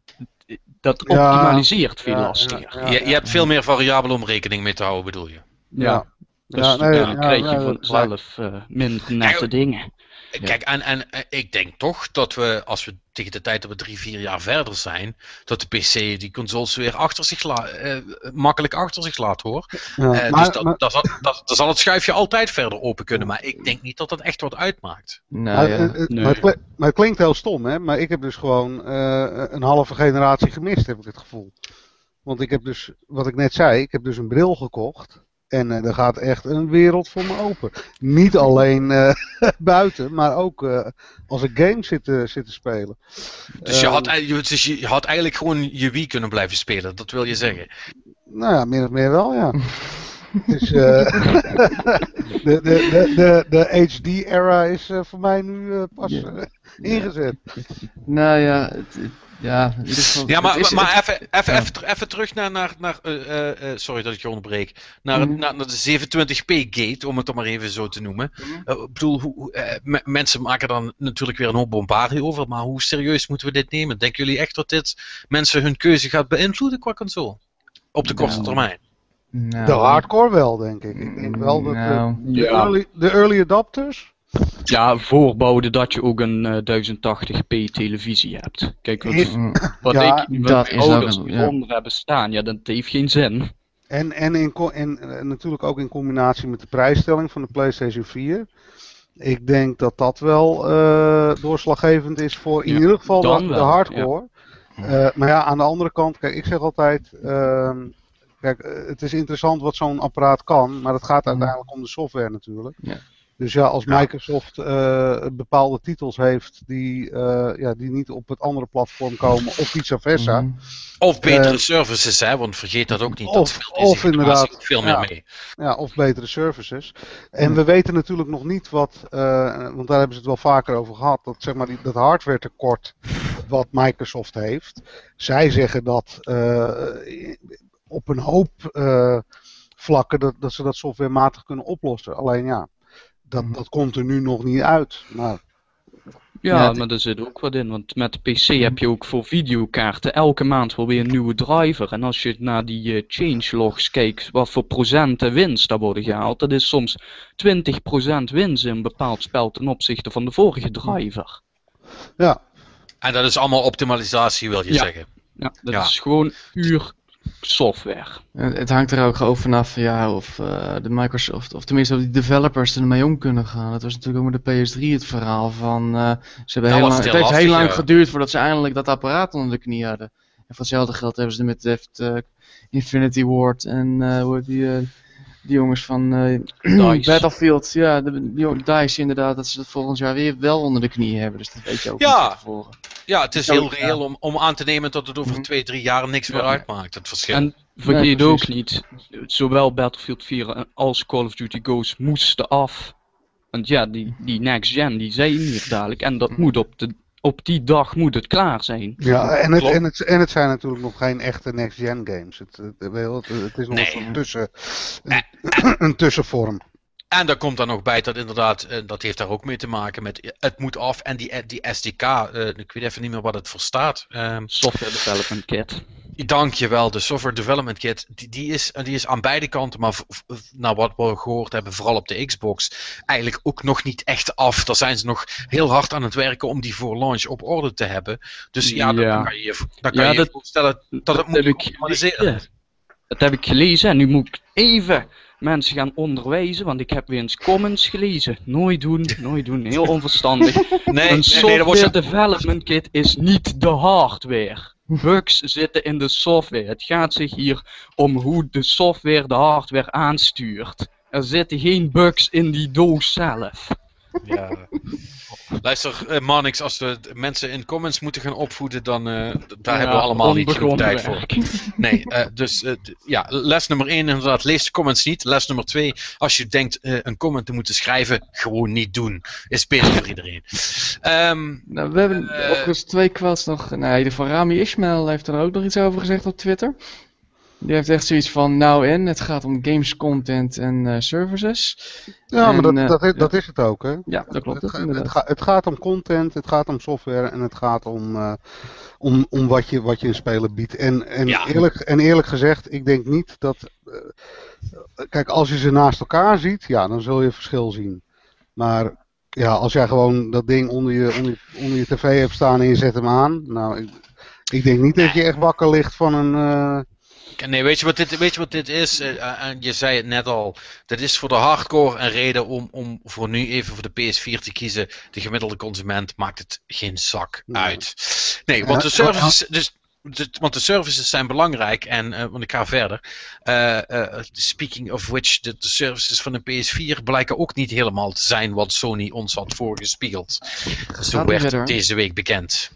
dat Ja, optimaliseert veel ja, lastiger. ja, je, je hebt veel meer variabelen om rekening mee te houden, bedoel je? Ja. Dus Ja, nee, dan ja, krijg je vanzelf eh, minder nette dingen. Kijk, en, en eh, ik denk toch dat we, als we tegen de tijd dat we drie, vier jaar verder zijn, dat de PC die consoles weer achter zich la- eh, makkelijk achter zich laat hoor. Ja, Eh, maar- dus dat, maar- dat, zal- dat, dan zal het schuifje altijd verder open kunnen, maar ik denk niet dat dat echt wat uitmaakt. Nou maar, ja. Nee. maar het kli- maar het klinkt heel stom, hè? Maar ik heb dus gewoon eh, een halve generatie gemist, heb ik het gevoel. Want ik heb dus, wat ik net zei, ik heb dus een bril gekocht. En eh er gaat echt een wereld voor me open. Niet alleen eh, buiten, maar ook eh, als ik games zit, te- zit te spelen. Dus, je Ehm, had, ei- dus je had eigenlijk gewoon je Wii kunnen blijven spelen, dat wil je zeggen. Nou ja, min of meer wel, ja. Dus, eh, de, de, de, de, de HD-era is eh, voor mij nu eh, pas ingezet. Nou ja, het, het- ja, in ieder geval. Ja, maar, is- maar even, even, ja. even, ter- even terug naar, naar, naar eh, eh, eh, sorry dat ik je onderbreek, naar, Mhm. naar, naar de 27p gate, om het dan maar even zo te noemen. Eh, ik bedoel, hoe, hoe, eh, me- mensen maken dan natuurlijk weer een hoop bombardie over, maar hoe serieus moeten we dit nemen? Denken jullie echt dat dit mensen hun keuze gaat beïnvloeden qua console? Op de korte Nou, termijn. nou, De hardcore wel, denk ik. Ik denk wel dat eh, Nou, de, Ja. early, de early adopters. Ja, voorbouwen dat je ook een eh, 1080p televisie hebt. Kijk, wat, mm, wat Ja, ik, wat dat mijn is ook ouders een- ja. hieronder hebben staan, ja, dat heeft geen zin. En, en, in, co- en eh, natuurlijk ook in combinatie met de prijsstelling van de PlayStation 4. Ik denk dat dat wel eh, doorslaggevend is voor in Ja, ieder geval dan de, de hardcore. Eh, maar ja, aan de andere kant, kijk, ik zeg altijd. ehm, kijk, eh, het is interessant wat zo'n apparaat kan, maar het gaat uiteindelijk om de software natuurlijk. Ja. Dus ja, als Microsoft eh, bepaalde titels heeft die, eh, ja, die niet op het andere platform komen, of vice versa. mm, Of betere eh, services, hè, want vergeet dat ook niet. of- dat speelt of inderdaad, ook veel meer ja. mee. Ja, of betere services. En Hmm. we weten natuurlijk nog niet wat, eh, want daar hebben ze het wel vaker over gehad, dat, zeg maar, die, dat hardware tekort wat Microsoft heeft. Zij zeggen dat eh, op een hoop eh, vlakken dat, dat ze dat softwarematig kunnen oplossen. Alleen ja, dat, dat komt er nu nog niet uit. Maar Ja, maar er zit ook wat in, want met de PC heb je ook voor videokaarten elke maand wel weer een nieuwe driver. En als je naar die eh, changelogs kijkt, wat voor procenten winst daar worden gehaald, dat is soms 20% winst in een bepaald spel ten opzichte van de vorige driver. ja, En dat is allemaal optimalisatie, wil je Ja. zeggen. Ja, dat Ja. is gewoon puur software. Het, hangt er ook gewoon vanaf ja, of eh, de Microsoft, of tenminste of die developers ermee om kunnen gaan. Dat was natuurlijk ook met de PS3 het verhaal van, eh, ze hebben heel lang, het heeft heel lang geduurd voordat ze eindelijk dat apparaat onder de knie hadden. En voor hetzelfde geld hebben ze er met heeft, eh, Infinity Ward en hoe heet die, die jongens van eh, Dice. Battlefield, ja, de, die Dice inderdaad, dat ze dat volgend jaar weer wel onder de knie hebben. Dus dat weet je ook Ja. niet tevoren. Ja, het is heel reëel om, om aan te nemen dat het over Mhm. twee, drie jaar niks meer uitmaakt. Het verschil. En vergeet Nee, ook niet, zowel Battlefield 4 als Call of Duty Ghosts moesten af. Want ja, die, die next gen die zijn hier dadelijk en dat moet op, de, op die dag moet het klaar zijn. ja en, het, en, het, en het zijn natuurlijk nog geen echte next-gen games. Het, het, het, is nog Nee. een, soort tussen, een, een tussenvorm. En daar komt dan nog bij dat inderdaad, eh, dat heeft daar ook mee te maken met eh, het moet af en die, die SDK, eh, ik weet even niet meer wat het voor staat. Ehm Software Development Kit. Dankjewel, de Software Development Kit, die, die, is, die is aan beide kanten, maar naar wat we gehoord hebben, vooral op de Xbox, eigenlijk ook nog niet echt af. Daar zijn ze nog heel hard aan het werken om die voor launch op orde te hebben. Dus ja, dan Ja. kan je je dan kan Ja, je je dat- voorstellen dat het moet ik. Dat heb ik gelezen en nu moet ik even mensen gaan onderwijzen, want ik heb weer eens comments gelezen. Nooit doen, nooit doen, heel onverstandig. Nee, een nee, nee, dat software development kit is niet de hardware. Bugs zitten in de software. Het gaat zich hier om hoe de software de hardware aanstuurt. Er zitten geen bugs in die doos zelf. Ja. Luister, eh Manix, als we mensen in comments moeten gaan opvoeden, dan eh, daar hebben we allemaal niet genoeg tijd voor. Nee, eh, dus ja, les nummer 1 inderdaad, lees de comments niet. Les nummer 2, als je denkt eh, een comment te moeten schrijven, gewoon niet doen. Is beter voor iedereen. Ehm, Nou, we hebben overigens twee quotes nog. Nou, in ieder geval Rami Ismail heeft er ook nog iets over gezegd op Twitter. Die heeft echt zoiets van, nou en, het gaat om games content en eh, services. Ja, maar dat, eh, dat, is, ja. dat is het ook, hè? Ja, dat klopt. Het, Dat, ga- het, inderdaad. ga- het gaat om content, het gaat om software en het gaat om, eh, om, om wat, je, wat je in spelen biedt. En, en, Ja. eerlijk, en eerlijk gezegd, ik denk niet dat. eh, kijk, als je ze naast elkaar ziet, ja, dan zul je verschil zien. Maar ja, als jij gewoon dat ding onder je, onder, je- onder je tv hebt staan en je zet hem aan. Nou, ik, ik denk niet dat je echt wakker ligt van een. Eh, Nee, weet je wat dit, weet je wat dit is? Eh, eh, en je zei het net al. Dit is voor de hardcore een reden om, om voor nu even voor de PS4 te kiezen. De gemiddelde consument maakt het geen zak uit. Nee, want de services. Dus, de- want de services zijn belangrijk en eh, want ik ga verder. Eh, eh, speaking of which, de, de services van de PS4 blijken ook niet helemaal te zijn wat Sony ons had voorgespiegeld. Zo werd verder. deze week bekend.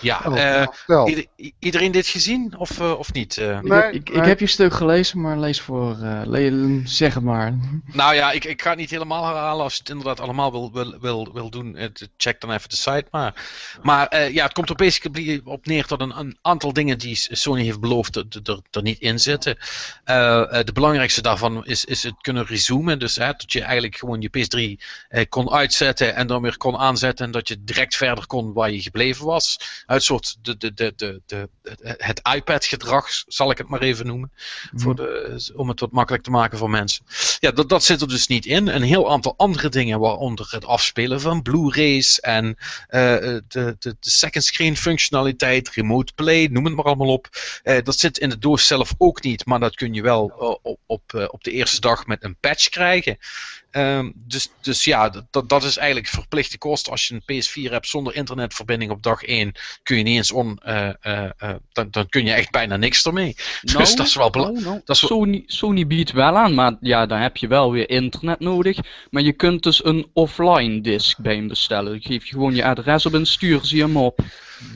Ja, vertel. ieder- iedereen dit gezien of, eh, of niet? eh? Ik, Nee, ik, ik nee. heb je stuk gelezen, maar lees voor. eh, le- zeg het maar. Nou ja, ik, ik ga het niet helemaal herhalen. Als je het inderdaad allemaal wil, wil, wil, wil doen, check dan even de site. Maar, maar eh, ja, het komt er basically op neer dat een, een aantal dingen die Sony heeft beloofd er, er, niet in zitten. Eh, eh, de belangrijkste daarvan is, is het kunnen resumen. Dus hè, dat je eigenlijk gewoon je PS3 eh, kon uitzetten en dan weer kon aanzetten. En dat je direct verder kon waar je gebleven was. Uit soort de, de, de, de, de, het iPad-gedrag, zal ik het maar even noemen. Voor de, om het wat makkelijk te maken voor mensen. Ja, dat, dat zit er dus niet in. Een heel aantal andere dingen, waaronder het afspelen van Blu-rays en eh, de, de, de second screen functionaliteit, remote play, noem het maar allemaal op. Eh, dat zit in de doos zelf ook niet, maar dat kun je wel op, op, op de eerste dag met een patch krijgen. Ehm, dus, dus ja, dat- dat, is eigenlijk verplichte kost. Als je een PS4 hebt zonder internetverbinding op dag 1, kun je niet eens on. eh, eh, eh, dan, dan kun je echt bijna niks ermee. Dus dat is wel bela- nou, nou, Sony, Sony biedt wel aan, maar ja, dan heb je wel weer internet nodig. Maar je kunt dus een offline disk bij hem bestellen. Geef je gewoon je adres op en stuur ze hem op.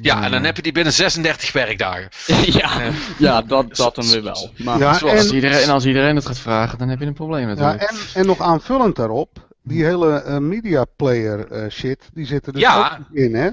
Ja, en dan heb je die binnen 36 werkdagen. ja, ja, dat, dat dan weer wel. Maar Ja, zoals- Als en, iedereen, en als iedereen het gaat vragen, dan heb je een probleem ja, natuurlijk. en, en nog aanvullend daarop, die hele eh, media player eh, shit, die zit er dus Ja. ook in, hè?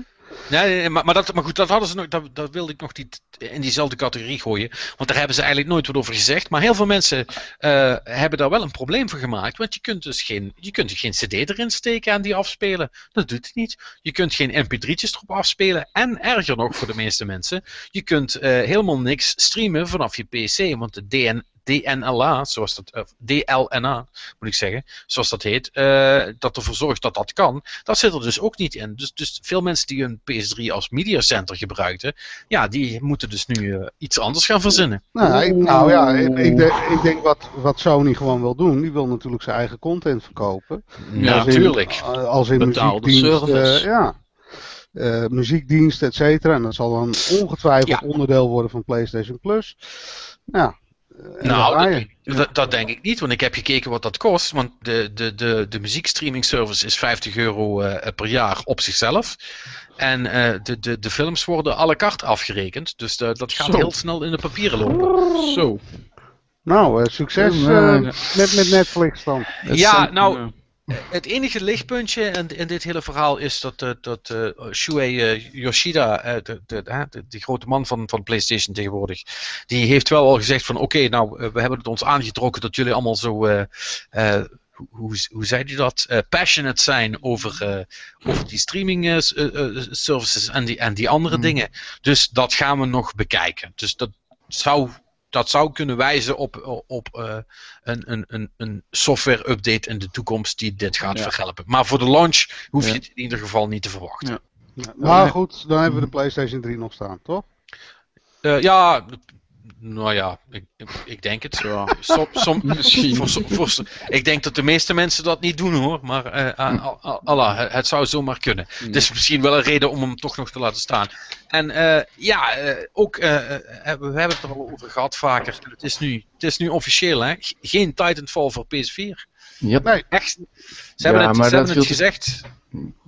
Nee, maar, dat, maar goed, dat hadden ze nog, dat, dat wilde ik nog niet in diezelfde categorie gooien. Want daar hebben ze eigenlijk nooit wat over gezegd. Maar heel veel mensen uh, hebben daar wel een probleem voor gemaakt. Want je kunt dus geen, je kunt geen CD erin steken en die afspelen. Dat doet het niet. Je kunt geen MP3'tjes erop afspelen. En erger nog voor de meeste mensen, je kunt uh, helemaal niks streamen vanaf je PC. Want de DN, DNLA, zoals dat, uh, DLNA moet ik zeggen, zoals dat heet, uh, dat ervoor zorgt dat dat kan, dat zit er dus ook niet in. Dus, dus veel mensen die hun PS3 als media center gebruikten, ja, die moeten dus nu uh, iets anders gaan verzinnen. Nou, ik, nou ja, ik, ik, denk, ik denk wat, wat Sony gewoon wil doen, die wil natuurlijk zijn eigen content verkopen. Ja, natuurlijk. Als in muziekdienst, ja. Uh, muziekdienst, et cetera. En dat zal dan ongetwijfeld ja. onderdeel worden van PlayStation Plus. Ja, nou, dat, dat, dat, denk ik niet, want ik heb gekeken wat dat kost. Want de, de, de, de muziekstreaming service is 50 euro uh, per jaar op zichzelf. En uh, de, de, de films worden à la carte afgerekend. Dus de, dat gaat Zo. heel snel in de papieren lopen. Zo. Nou, uh, succes met, met Netflix dan. Ja, nou, het enige lichtpuntje in, in, dit hele verhaal is dat, uh, dat uh, Shuei uh, Yoshida, de, de, de, die grote man van, van PlayStation tegenwoordig, die heeft wel al gezegd van oké, okay, nou, we hebben het ons aangetrokken dat jullie allemaal zo, hoe, hoe zei hij dat, passionate zijn over, over die streaming services en die, en die andere mm. dingen. Dus dat gaan we nog bekijken. Dus dat zou dat zou kunnen wijzen op, op uh, een, een, een, een software update in de toekomst die dit gaat ja. verhelpen. Maar voor de launch hoef je het in ieder geval niet te verwachten. Ja. Ja, maar goed, dan hebben we de PlayStation 3 nog staan, toch? Uh, ja, nou ja, ik, ik denk het. Ja. Som, som, Misschien. Voor, voor, ik denk dat de meeste mensen dat niet doen hoor. Maar uh, Allah, het, zou zomaar kunnen. Het mm. is misschien wel een reden om hem toch nog te laten staan. En uh, ja, ook, we hebben het er al over gehad vaker. Het is nu, het is nu officieel hè. Geen Titanfall voor PS4. Yep. Nee, echt. Ze hebben het, ze hebben het gezegd.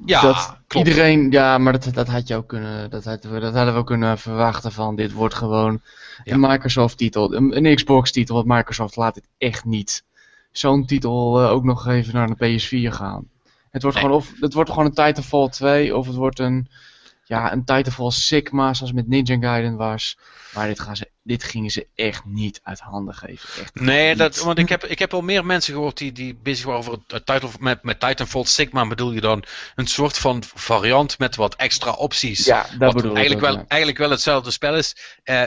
Ja, dat klopt. iedereen, ja, maar dat, dat had je ook kunnen, dat hadden, we, dat hadden we ook kunnen verwachten van dit wordt gewoon ja. een Microsoft titel, een, een, Xbox titel, want Microsoft laat het echt niet zo'n titel uh, ook nog even naar de PS4 gaan. Het wordt, nee. gewoon, of, het wordt gewoon een Titanfall 2 of het wordt een, ja, een Titanfall Sigma zoals met Ninja Gaiden was. Maar dit, gaan ze, dit gingen ze echt niet uit handen geven. Echt nee, dat, want ik heb, ik heb al meer mensen gehoord die, die bezig waren over het title, met, met Titanfall Sigma. Bedoel je dan een soort van variant met wat extra opties? Ja, dat bedoel eigenlijk. Wel, ja. Eigenlijk wel hetzelfde spel is. Uh,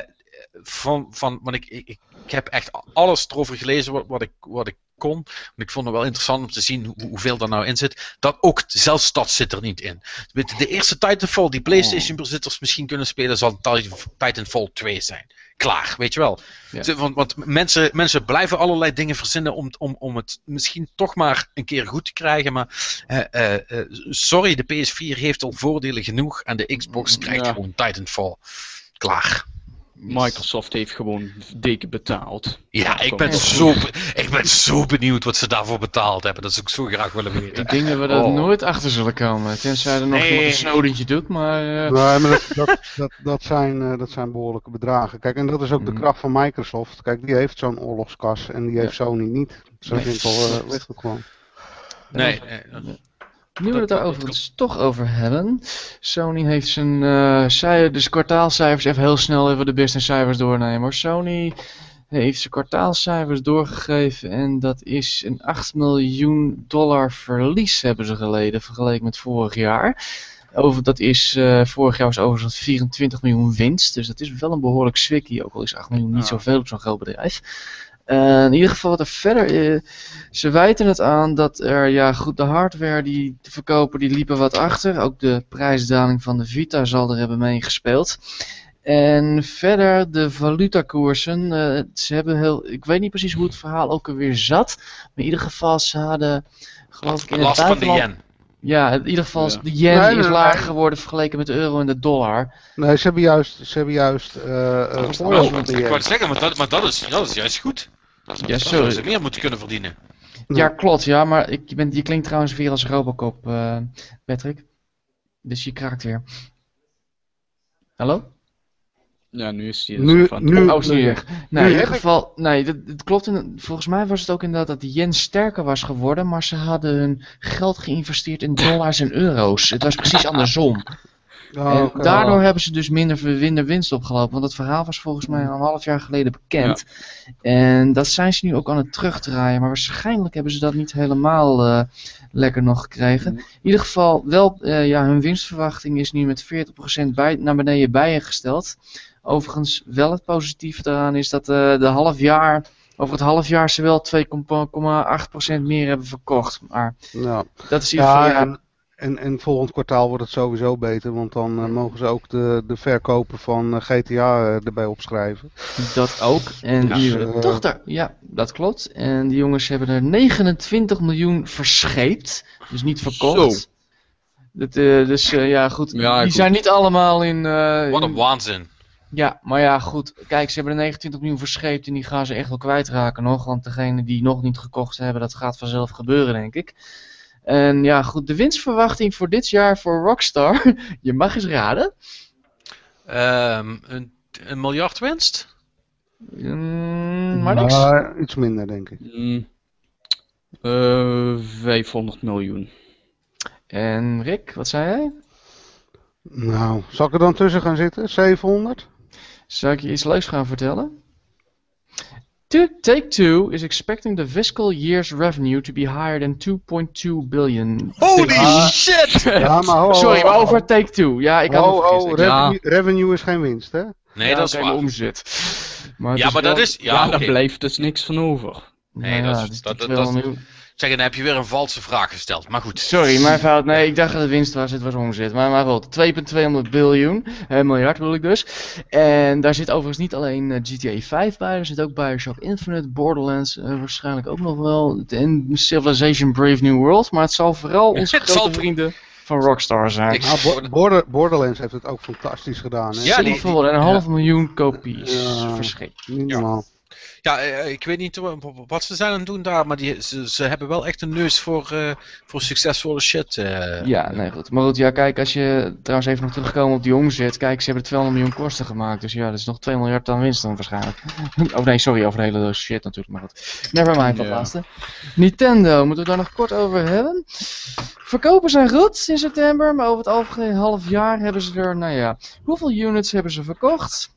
van, van, want ik, ik, ik heb echt alles erover gelezen wat, wat, ik, wat ik kon. Want ik vond het wel interessant om te zien hoe, hoeveel er nou in zit. Dat ook zelfs dat zit er niet in. De eerste Titanfall die PlayStation bezitters misschien kunnen spelen, zal Titanfall 2 zijn. Klaar, weet je wel. Ja. Want, want mensen, mensen blijven allerlei dingen verzinnen om, om, om het misschien toch maar een keer goed te krijgen. Maar uh, uh, sorry, de PS4 heeft al voordelen genoeg en de Xbox krijgt ja. gewoon Titanfall. Klaar. Microsoft heeft gewoon dik betaald. Ja, ik ben, zo, ik ben zo benieuwd wat ze daarvoor betaald hebben. Dat zou ik zo graag willen weten. Ik denk dat we er oh. nooit achter zullen komen. Tenzij er nog nee. een snodentje doet, maar... Uh... Nee, maar dat, dat, dat, dat, zijn, uh, dat zijn behoorlijke bedragen. Kijk, en dat is ook mm. de kracht van Microsoft. Kijk, die heeft zo'n oorlogskas en die heeft ja. Sony niet. Zo simpel uh, ligt het gewoon. Nee, nee. Nu we het daarover het toch over hebben. Sony heeft zijn uh, cijfers, dus kwartaalcijfers, even heel snel even de businesscijfers doornemen hoor. Sony heeft zijn kwartaalcijfers doorgegeven en dat is een 8 miljoen dollar verlies hebben ze geleden vergeleken met vorig jaar. Over, dat is, uh, vorig jaar was overigens 24 miljoen winst, dus dat is wel een behoorlijk swikkie, ook al is 8 miljoen niet ja. zoveel op zo'n groot bedrijf. Uh, in ieder geval wat er verder uh, ze wijten het aan dat er ja goed de hardware die te verkopen die liepen wat achter. Ook de prijsdaling van de Vita zal er hebben meegespeeld. En verder de valutakoersen. Uh, ze hebben heel, ik weet niet precies hoe het verhaal ook alweer zat. Maar in ieder geval ze hadden geloof ik in het Last van de yen. Ja, in ieder geval ja. de yen nee, is lager nee. geworden vergeleken met de euro en de dollar. Nee, ze hebben juist, ze hebben juist uh, uh, oh, Ik wou zeggen, maar dat, maar dat, is, dat is juist goed. Ja, zo. ze meer moeten kunnen verdienen. Ja, klopt, ja, maar ik, je, bent, je klinkt trouwens weer als Robocop, uh, Patrick. Dus je kraakt weer. Hallo? Ja, nu is die nu, van nu, oh. Nee, in ieder geval, nee, dat, dat klopt. In, volgens mij was het ook inderdaad dat yen sterker was geworden, maar ze hadden hun geld geïnvesteerd in dollars en euro's. Het was precies andersom. Oh, en daardoor hebben ze dus minder, winst opgelopen. Want het verhaal was volgens mij al een half jaar geleden bekend. En dat zijn ze nu ook aan het terugdraaien. Maar waarschijnlijk hebben ze dat niet helemaal eh, lekker nog gekregen. In ieder geval, wel, eh, ja, hun winstverwachting is nu met 40% bij, naar beneden bijgesteld. Overigens, wel het positieve daaraan is dat eh, de half jaar, over het half jaar ze wel 2,8% meer hebben verkocht. Maar Ja. dat is ieder geval, Ja, ja, en, en, en volgend kwartaal wordt het sowieso beter, want dan eh, mogen ze ook de, de verkopen van eh, GTA erbij opschrijven. Dat ook. En Ja, die daar. Ja, dat klopt. En die jongens hebben er 29 miljoen verscheept. Dus niet verkocht. Zo. Dat, eh, dus eh, ja, goed. Ja, die goed. zijn niet allemaal in. eh, Wat een in- waanzin. Ja, maar ja, goed. Kijk, ze hebben er 29 miljoen verscheept en die gaan ze echt wel kwijtraken nog. Want degene die nog niet gekocht hebben, dat gaat vanzelf gebeuren, denk ik. En ja, goed. De winstverwachting voor dit jaar voor Rockstar. je mag eens raden. Ehm, een, een miljard winst? Mm, maar niks. Maar iets minder, denk ik. Mm. Eh, 500 miljoen. En Rick, wat zei jij? Nou, zal ik er dan tussen gaan zitten? 700? Zal ik je iets leuks gaan vertellen? Take-Two is expecting the fiscal year's revenue to be higher than 2.2 billion. Holy Ah, shit! Ja, maar ho, ho, Sorry, maar over Take-Two. Ja, ik had Ho, revenue, revenue is geen winst, hè? Nee, Ja, dat is waar. omzet. Maar Ja, maar wel- dat is... Ja, Ja, daar blijft dus niks van over. Nee, dat is- dus dat- dat- wel dat- Zeg, dan heb je weer een valse vraag gesteld. Maar goed. Sorry, mijn fout. Nee, ik dacht dat het winst was. Het was omzet. Maar, maar goed, 2,200 biljoen. Eh, miljard bedoel ik dus. En daar zit overigens niet alleen eh, GTA 5 bij. Er zit ook Bioshock Infinite, Borderlands eh, waarschijnlijk ook nog wel. En Civilization Brave New World. Maar het zal vooral onze grote zal- vrienden van Rockstar zijn. Nou, Bo- Border, Borderlands heeft het ook fantastisch gedaan, hè? Ja, die- Zoveel, en een half miljoen kopies Ja. Ja. Ja, eh, ik weet niet wa- wa- wat ze zijn aan het doen daar, maar die, ze, ze hebben wel echt een neus voor, eh, voor succesvolle shit. eh. Ja, nee goed. Maar goed, ja, kijk, als je trouwens even nog terugkomen op die omzet. Kijk, ze hebben er 200 miljoen kosten gemaakt. Dus ja, dat is nog 2 miljard aan winst dan waarschijnlijk. Oh nee, sorry, over de hele doos shit natuurlijk. Maar goed. Nevermind, dat Ja. laatste. Nintendo, moeten we daar nog kort over hebben. Verkopen zijn goed in september, maar over het algemeen half jaar hebben ze er, nou ja. Hoeveel units hebben ze verkocht?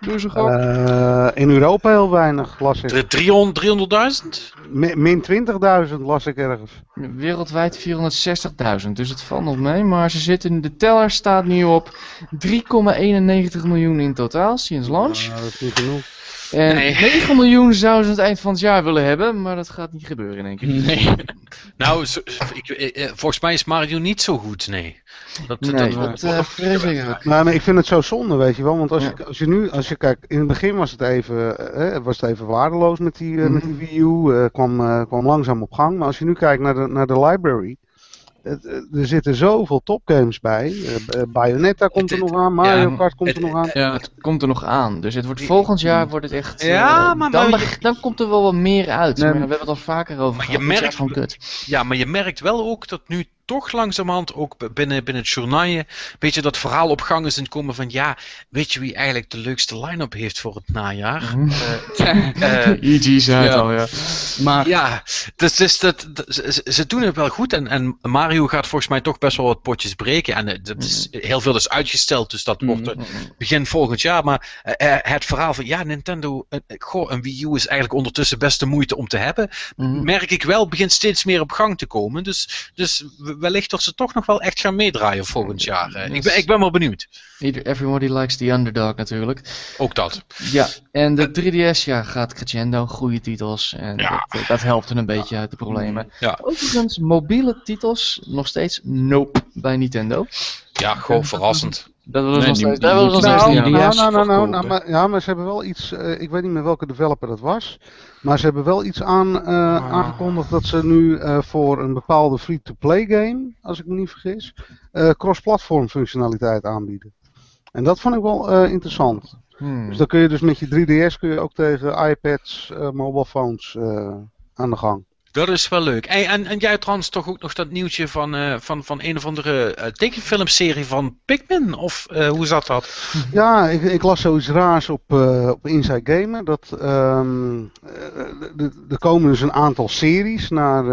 Doe ze gok. Eh, in Europa heel weinig, las ik. Drie- 300 300.000? Mi- Min 20.000 las ik ergens. Wereldwijd 460.000, dus het valt nog mee. Maar ze zitten, de teller staat nu op 3,91 miljoen in totaal sinds launch. Nou, dat is niet genoeg. En Nee. 9 miljoen zouden ze aan het eind van het jaar willen hebben, maar dat gaat niet gebeuren, denk ik. Nee. Nou, zo- ik, eh, eh, volgens mij is Mario niet zo goed, nee. Dat, Nee, dat, dat eh, vrees ik ook. Nou, maar ik vind het zo zonde, weet je wel. Want als, Ja. je, als je nu, als je kijkt, in het begin was het even, eh, was het even waardeloos met die, eh, met die Mhm. Wii U. eh, kwam, eh, kwam langzaam op gang. Maar als je nu kijkt naar de, naar de library. Het- eh, er zitten zoveel topgames bij. Eh, eh, Bayonetta komt er nog aan. Mario ja, Kart komt er nog aan. Ja, Het komt er nog aan, dus het wordt volgend jaar wordt het echt. eh, Ja, maar- dan, maar- beg- dan komt er wel wat meer uit. Nee, maar we hebben het al vaker over Maar je merkt-. Ja, maar je merkt wel ook dat nu toch langzamerhand ook binnen, binnen het journaal weet je, dat verhaal op gang is en komen van ja, weet je wie eigenlijk de leukste line-up heeft voor het najaar? Eh, EG zei het Ja. al, ja. maar ja, dus, dus dat, dat- ze, ze doen het wel goed en, en Mario gaat volgens mij toch best wel wat potjes breken en eh, dat is, heel veel is uitgesteld, dus dat wordt eh, begin volgend jaar. Maar eh, eh, het verhaal van ja, Nintendo, eh, eh, goh, een Wii U is eigenlijk ondertussen best de moeite om te hebben, Mhm. merk ik wel, begint steeds meer op gang te komen. Dus, dus wellicht dat ze toch nog wel echt gaan meedraaien volgend jaar. Eh, ik, ben, ik ben wel benieuwd. Everybody likes the underdog natuurlijk. Ook dat. Ja, en de 3DS ja, gaat crescendo, goede titels. En Ja. dat, dat helpt een beetje uit de problemen. Ja. Overigens, mobiele titels nog steeds nope bij Nintendo. Ja, gewoon verrassend. Dat was Nee, nog steeds, die dat was nog moeten steeds nou- Nou, nou, nou, nou, nou, nou, maar, ja, maar ze hebben wel iets, eh, ik weet niet meer welke developer dat was, maar ze hebben wel iets aan, eh, aangekondigd dat ze nu eh, voor een bepaalde free-to-play game, als ik me niet vergis, eh, cross-platform functionaliteit aanbieden. En dat vond ik wel eh, interessant. Hmm. Dus dan kun je dus met je 3DS kun je ook tegen iPads, eh mobile phones eh, aan de gang. Dat is wel leuk. En, en, en jij trouwens toch ook nog dat nieuwtje van, eh, van, van een of andere eh, tekenfilmserie van Pikmin? Of eh, hoe zat dat? Ja, ik, ik las zoiets raars op, op Inside Gamer. Dat ehm, eh, er komen dus een aantal series naar,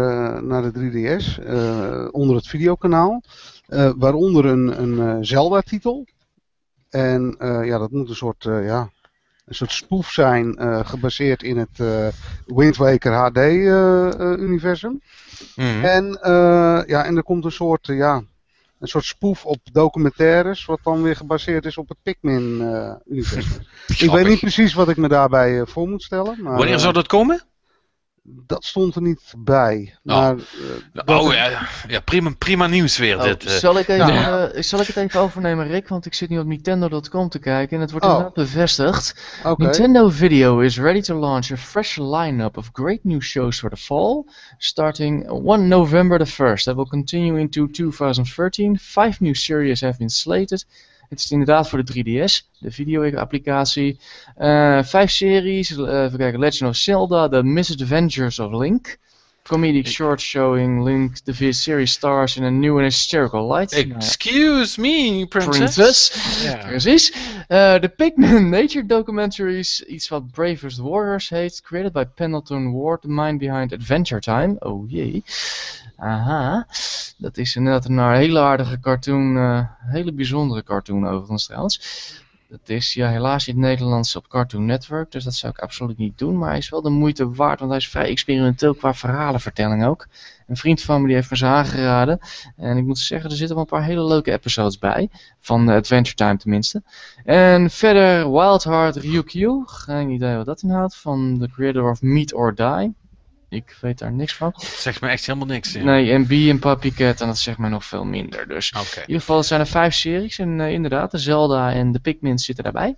naar de 3DS eh, onder het videokanaal. Waaronder een, een Zelda-titel. En ja, dat moet een soort, ja, een soort spoef zijn eh, gebaseerd in het eh Wind Waker HD-universum. Mhm. En, eh, ja, en er komt een soort, eh, ja, een soort spoef op documentaires, wat dan weer gebaseerd is op het Pikmin-universum. ik weet niet precies wat ik me daarbij eh, voor moet stellen. Maar, Wanneer eh, zou dat komen? Dat stond er niet bij. Maar, eh, oh ja, ja prima, prima nieuws weer Oh, dit. eh. zal, ik even, Ja. eh, zal ik het even overnemen, Rick? Want ik zit nu op Nintendo.com te kijken en het wordt Oh. inderdaad bevestigd. Oké. Nintendo Video is ready to launch a fresh lineup of great new shows for the fall, starting 1 November the 1st. That will continue into 2013. Five new series have been slated. Het is inderdaad voor de 3DS, de video-applicatie. Eh, vijf series, eh, even kijken, Legend of Zelda, The Misadventures of Link. Comedic short showing Link, the series stars in a new and hysterical light. Nou. Excuse me, princess. Princess. Ja. Precies. Eh, De Pikmin Nature Documentaries, iets wat Bravest Warriors heet, created by Pendleton Ward, the mind behind Adventure Time. Oh jee. Aha. Dat is inderdaad een hele aardige cartoon, eh, hele bijzondere cartoon overigens trouwens. Dat is ja, helaas in het Nederlands op Cartoon Network, dus dat zou ik absoluut niet doen. Maar hij is wel de moeite waard, want hij is vrij experimenteel qua verhalenvertelling ook. Een vriend van me die heeft me ze aangeraden. En ik moet zeggen, er zitten wel een paar hele leuke episodes bij. Van eh, Adventure Time tenminste. En verder Wild Heart Ryukyu. Geen idee wat dat inhoudt. Van de creator of Meet or Die. Ik weet daar niks van. Zegt me echt helemaal niks. ja. Nee, en Bee en Puppy Cat. En dat zegt mij nog veel minder. Dus in ieder geval zijn er vijf series. En eh, inderdaad, de Zelda en de Pikmin zitten daarbij.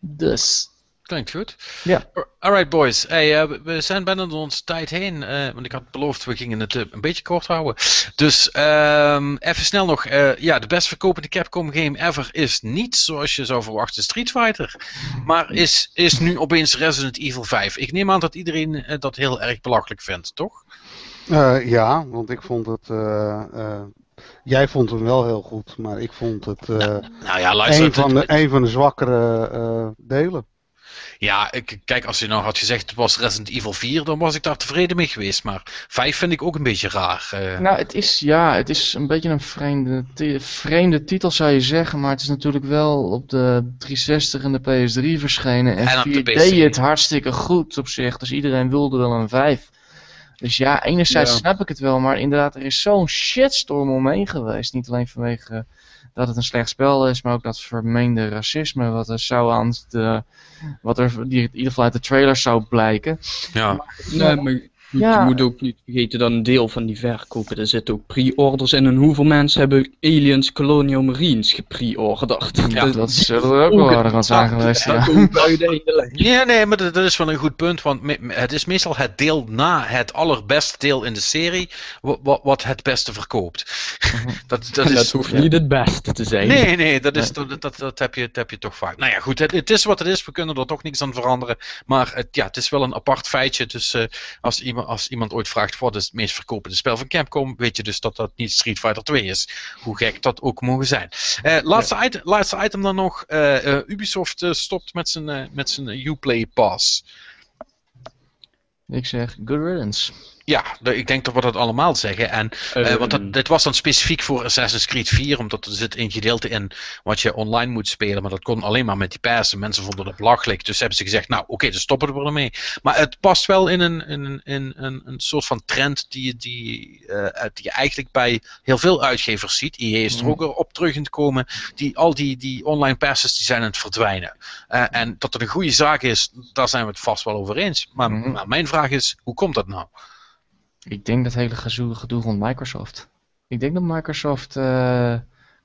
Dus. Klinkt goed. Ja. Alright boys, hey, eh, we- zijn bijna door onze tijd heen. eh, want ik had beloofd, we gingen het eh, een beetje kort houden. Dus ehm, even snel nog. ja, de best verkopende Capcom game ever is niet, zoals je zou verwachten, Street Fighter. Maar is, is nu opeens Resident Evil 5. Ik neem aan dat iedereen dat heel erg belachelijk vindt, toch? Ja, want ik vond het. jij vond hem wel heel goed, maar ik vond het eh, Nou ja, luister. een, van de, een van de zwakkere delen. Ja, ik, kijk, als je nou had gezegd het was Resident Evil 4, dan was ik daar tevreden mee geweest. Maar 5 vind ik ook een beetje raar. eh. Nou, het is, ja, het is een beetje een vreemde, vreemde titel zou je zeggen. Maar het is natuurlijk wel op de 360 en de PS3 verschenen. En, En op de 4 PC. deed het hartstikke goed op zich. Dus iedereen wilde wel een 5. Dus ja, enerzijds Ja. snap ik het wel. Maar inderdaad, er is zo'n shitstorm omheen geweest. Niet alleen vanwege dat het een slecht spel is. Maar ook dat vermeende racisme. Wat er zou aan de... Wat er die in ieder geval uit de trailer zou blijken. ja. Nee, maar goed, Ja. je moet ook niet vergeten dat een deel van die verkopen, er zitten ook pre-orders in. En hoeveel mensen hebben Aliens Colonial Marines gepre-orderd? Ja, Dat zullen er ook wel aardig wat zijn geweest. Ja. nee, maar dat, is wel een goed punt. Want het is meestal het deel na het allerbeste deel in de serie. wa- wa- wat het beste verkoopt. dat, dat En is. dat hoeft niet het beste te zijn. Nee, nee, dat, is, dat, dat, dat, heb je, dat heb je toch vaak. Nou ja, goed, het, het is wat het is. We kunnen er toch niks aan veranderen. Maar het, ja, het is wel een apart feitje. Dus eh, als, iemand, als iemand ooit vraagt wat is het meest verkopende spel van Capcom, weet je dus dat dat niet Street Fighter 2 is. Hoe gek dat ook mogen zijn. Eh, laatste, item, laatste item dan nog. Eh, eh, Ubisoft stopt met zijn, met zijn Uplay Pass. Ik zeg, good riddance. Ja, ik denk dat we dat allemaal zeggen. En, eh, want Ehm, dat, dit was dan specifiek voor Assassin's Creed 4, omdat er zit een gedeelte in wat je online moet spelen, maar dat kon alleen maar met die pass. En mensen vonden het belachelijk, dus hebben ze gezegd, nou oké, dan stoppen we ermee. Maar het past wel in een, in, een- in, een, een soort van trend die, die, eh, die je eigenlijk bij heel veel uitgevers ziet. EA is er Mhm. ook op terug in te komen. Die, al die, die online passes die zijn aan het verdwijnen. Eh, en dat het een goede zaak is, daar zijn we het vast wel over eens. Maar, Mhm. maar mijn vraag is, hoe komt dat nou? Ik denk dat hele gezoe gedoe rond Microsoft. Ik denk dat Microsoft eh,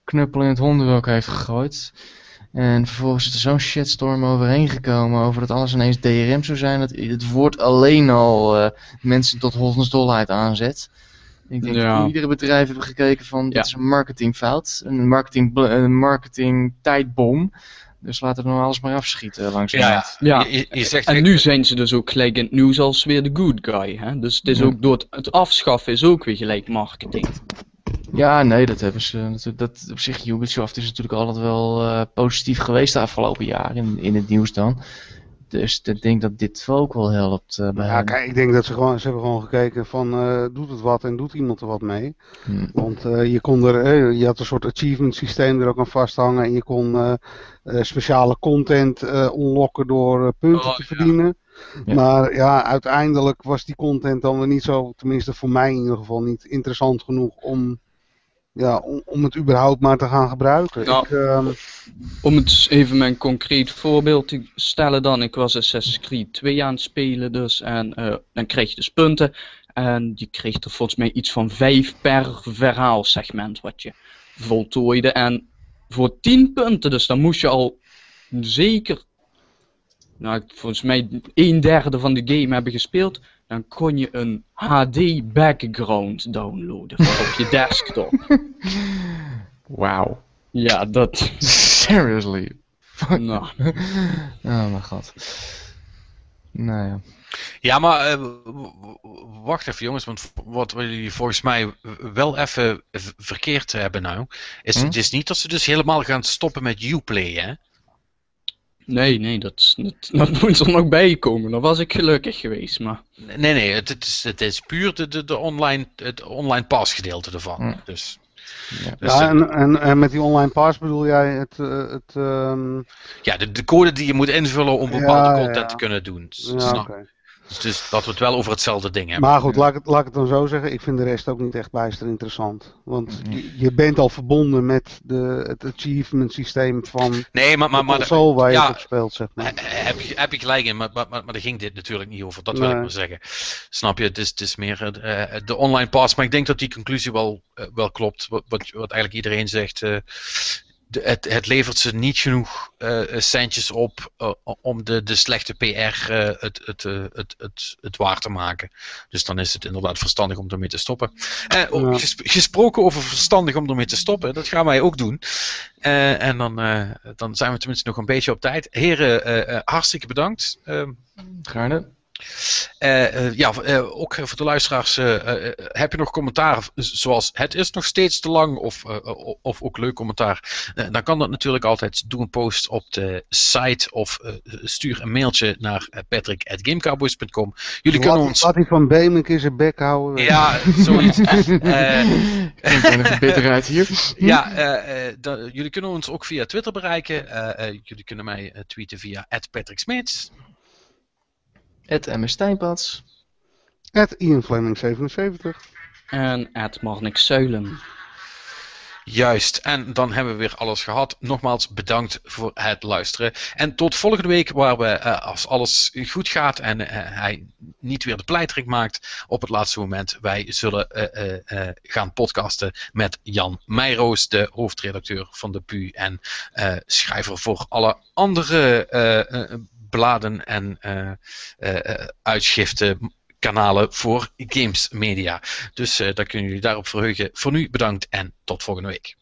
knuppel in het hondenwerk heeft gegooid. En vervolgens is er zo'n shitstorm overheen gekomen over dat alles ineens DRM zou zijn. Dat het woord alleen al eh, mensen tot hondensdolheid aanzet. Ik denk Ja. dat iedere bedrijf hebben gekeken van dit Ja. is een marketingfout. Een marketing, een marketing tijdbom. Dus laten we nou alles maar afschieten langzaam. Ja, Ja. Je, zegt En nu zijn ze dus ook gelijk in het nieuws als weer de good guy. Hè? Dus het is Ja. ook door het, het afschaffen is ook weer gelijk marketing. Ja, nee, dat hebben ze. Dat, dat, op zich, Ubisoft is natuurlijk altijd wel eh, positief geweest de afgelopen jaren in, in het nieuws dan. Dus ik denk dat dit ook wel helpt uh, bij Ja, kijk, ik denk dat ze gewoon, ze hebben gewoon gekeken van, eh, doet het wat en doet iemand er wat mee? Hm. Want eh, je kon er, eh, je had een soort achievement systeem er ook aan vasthangen en je kon eh, eh, speciale content eh unlocken door eh, punten Oh, te ja. verdienen. Ja. Maar ja, uiteindelijk was die content dan weer niet zo, tenminste voor mij in ieder geval niet interessant genoeg om, ja, om, om het überhaupt maar te gaan gebruiken. Ik, ehm, Om het even mijn concreet voorbeeld te stellen dan. Ik was Assassin's Creed 2 aan het spelen dus. En eh, dan kreeg je dus punten. En je kreeg er volgens mij iets van 5 per verhaalsegment wat je voltooide. En voor 10 punten, dus dan moest je al zeker, nou volgens mij een derde van de game hebben gespeeld. Dan kon je een HD background downloaden voor op je desktop. Wauw. Ja, dat. Seriously. Nou, Oh mijn god. Nou ja. Ja, maar eh, wacht even jongens, want wat jullie volgens mij wel even verkeerd hebben nou, is Hm? het is niet dat ze dus helemaal gaan stoppen met Uplay, hè? Nee, nee, dat, is- dat, dat moet er nog bij komen. Dan was ik gelukkig geweest, maar... Nee, nee, het, het is, het is puur de, de, de online, het online pass gedeelte ervan. Hm. Dus, Ja. dus, ja, en, en, en met die online pass bedoel jij het, eh, het ehm, ja de, de code die je moet invullen om bepaalde ja, content ja. te kunnen doen. Ja. Dus, dus dat we het wel over hetzelfde ding hebben. Maar goed, laat ik, het, laat ik het dan zo zeggen. Ik vind de rest ook niet echt bijster interessant. Want je, je bent al verbonden met de, het achievement systeem van Nee, maar, maar, de maar waar je ja, op speelt, zeg maar. He- Heb je, heb je gelijk in, maar, maar, maar maar daar ging dit natuurlijk niet over. Dat wil Nee. ik maar zeggen. Snap je? Het is, het is meer eh, de online pass. Maar ik denk dat die conclusie wel, eh, wel klopt. Wat, wat, wat eigenlijk iedereen zegt. eh, de, het, het levert ze niet genoeg eh, centjes op eh, om de, de slechte PR eh, het, het, eh, het, het, het waar te maken. Dus dan is het inderdaad verstandig om ermee te stoppen. Eh, Ja. gesproken over verstandig om ermee te stoppen, dat gaan wij ook doen. Eh, en dan, eh, dan zijn we tenminste nog een beetje op tijd. Heren, eh, eh, hartstikke bedankt. Ehm, Gaarne. Eh, eh, ja, eh, ook voor de luisteraars, eh, eh, heb je nog commentaar zoals het is nog steeds te lang of, eh, of ook leuk commentaar, Eh, dan kan dat natuurlijk altijd. Doe een post op de site of eh, stuur een mailtje naar patrick.gamecowboys.com. Jullie kunnen ons... laat die van Beemek in zijn bek houden. Ja, zoiets. Eh, Ik ben er bitterheid hier. Ja, eh, eh, jullie kunnen ons ook via Twitter bereiken. Eh, eh, jullie kunnen mij eh, tweeten via @patricksmits. Het MS Stijnpads. Het Ian Fleming 77. En Ed Marnik Zuilen. Juist, en dan hebben we weer alles gehad. Nogmaals bedankt voor het luisteren. En tot volgende week, waar we, eh, als alles goed gaat en eh, hij niet weer de pleitrik maakt op het laatste moment, wij zullen eh, eh, eh, gaan podcasten met Jan Meijroos, de hoofdredacteur van de PU en eh, schrijver voor alle andere eh, eh, bladen en eh, eh, eh, uitschriften. Kanalen voor games media. Dus eh daar kunnen jullie daarop verheugen. Voor nu bedankt en tot volgende week.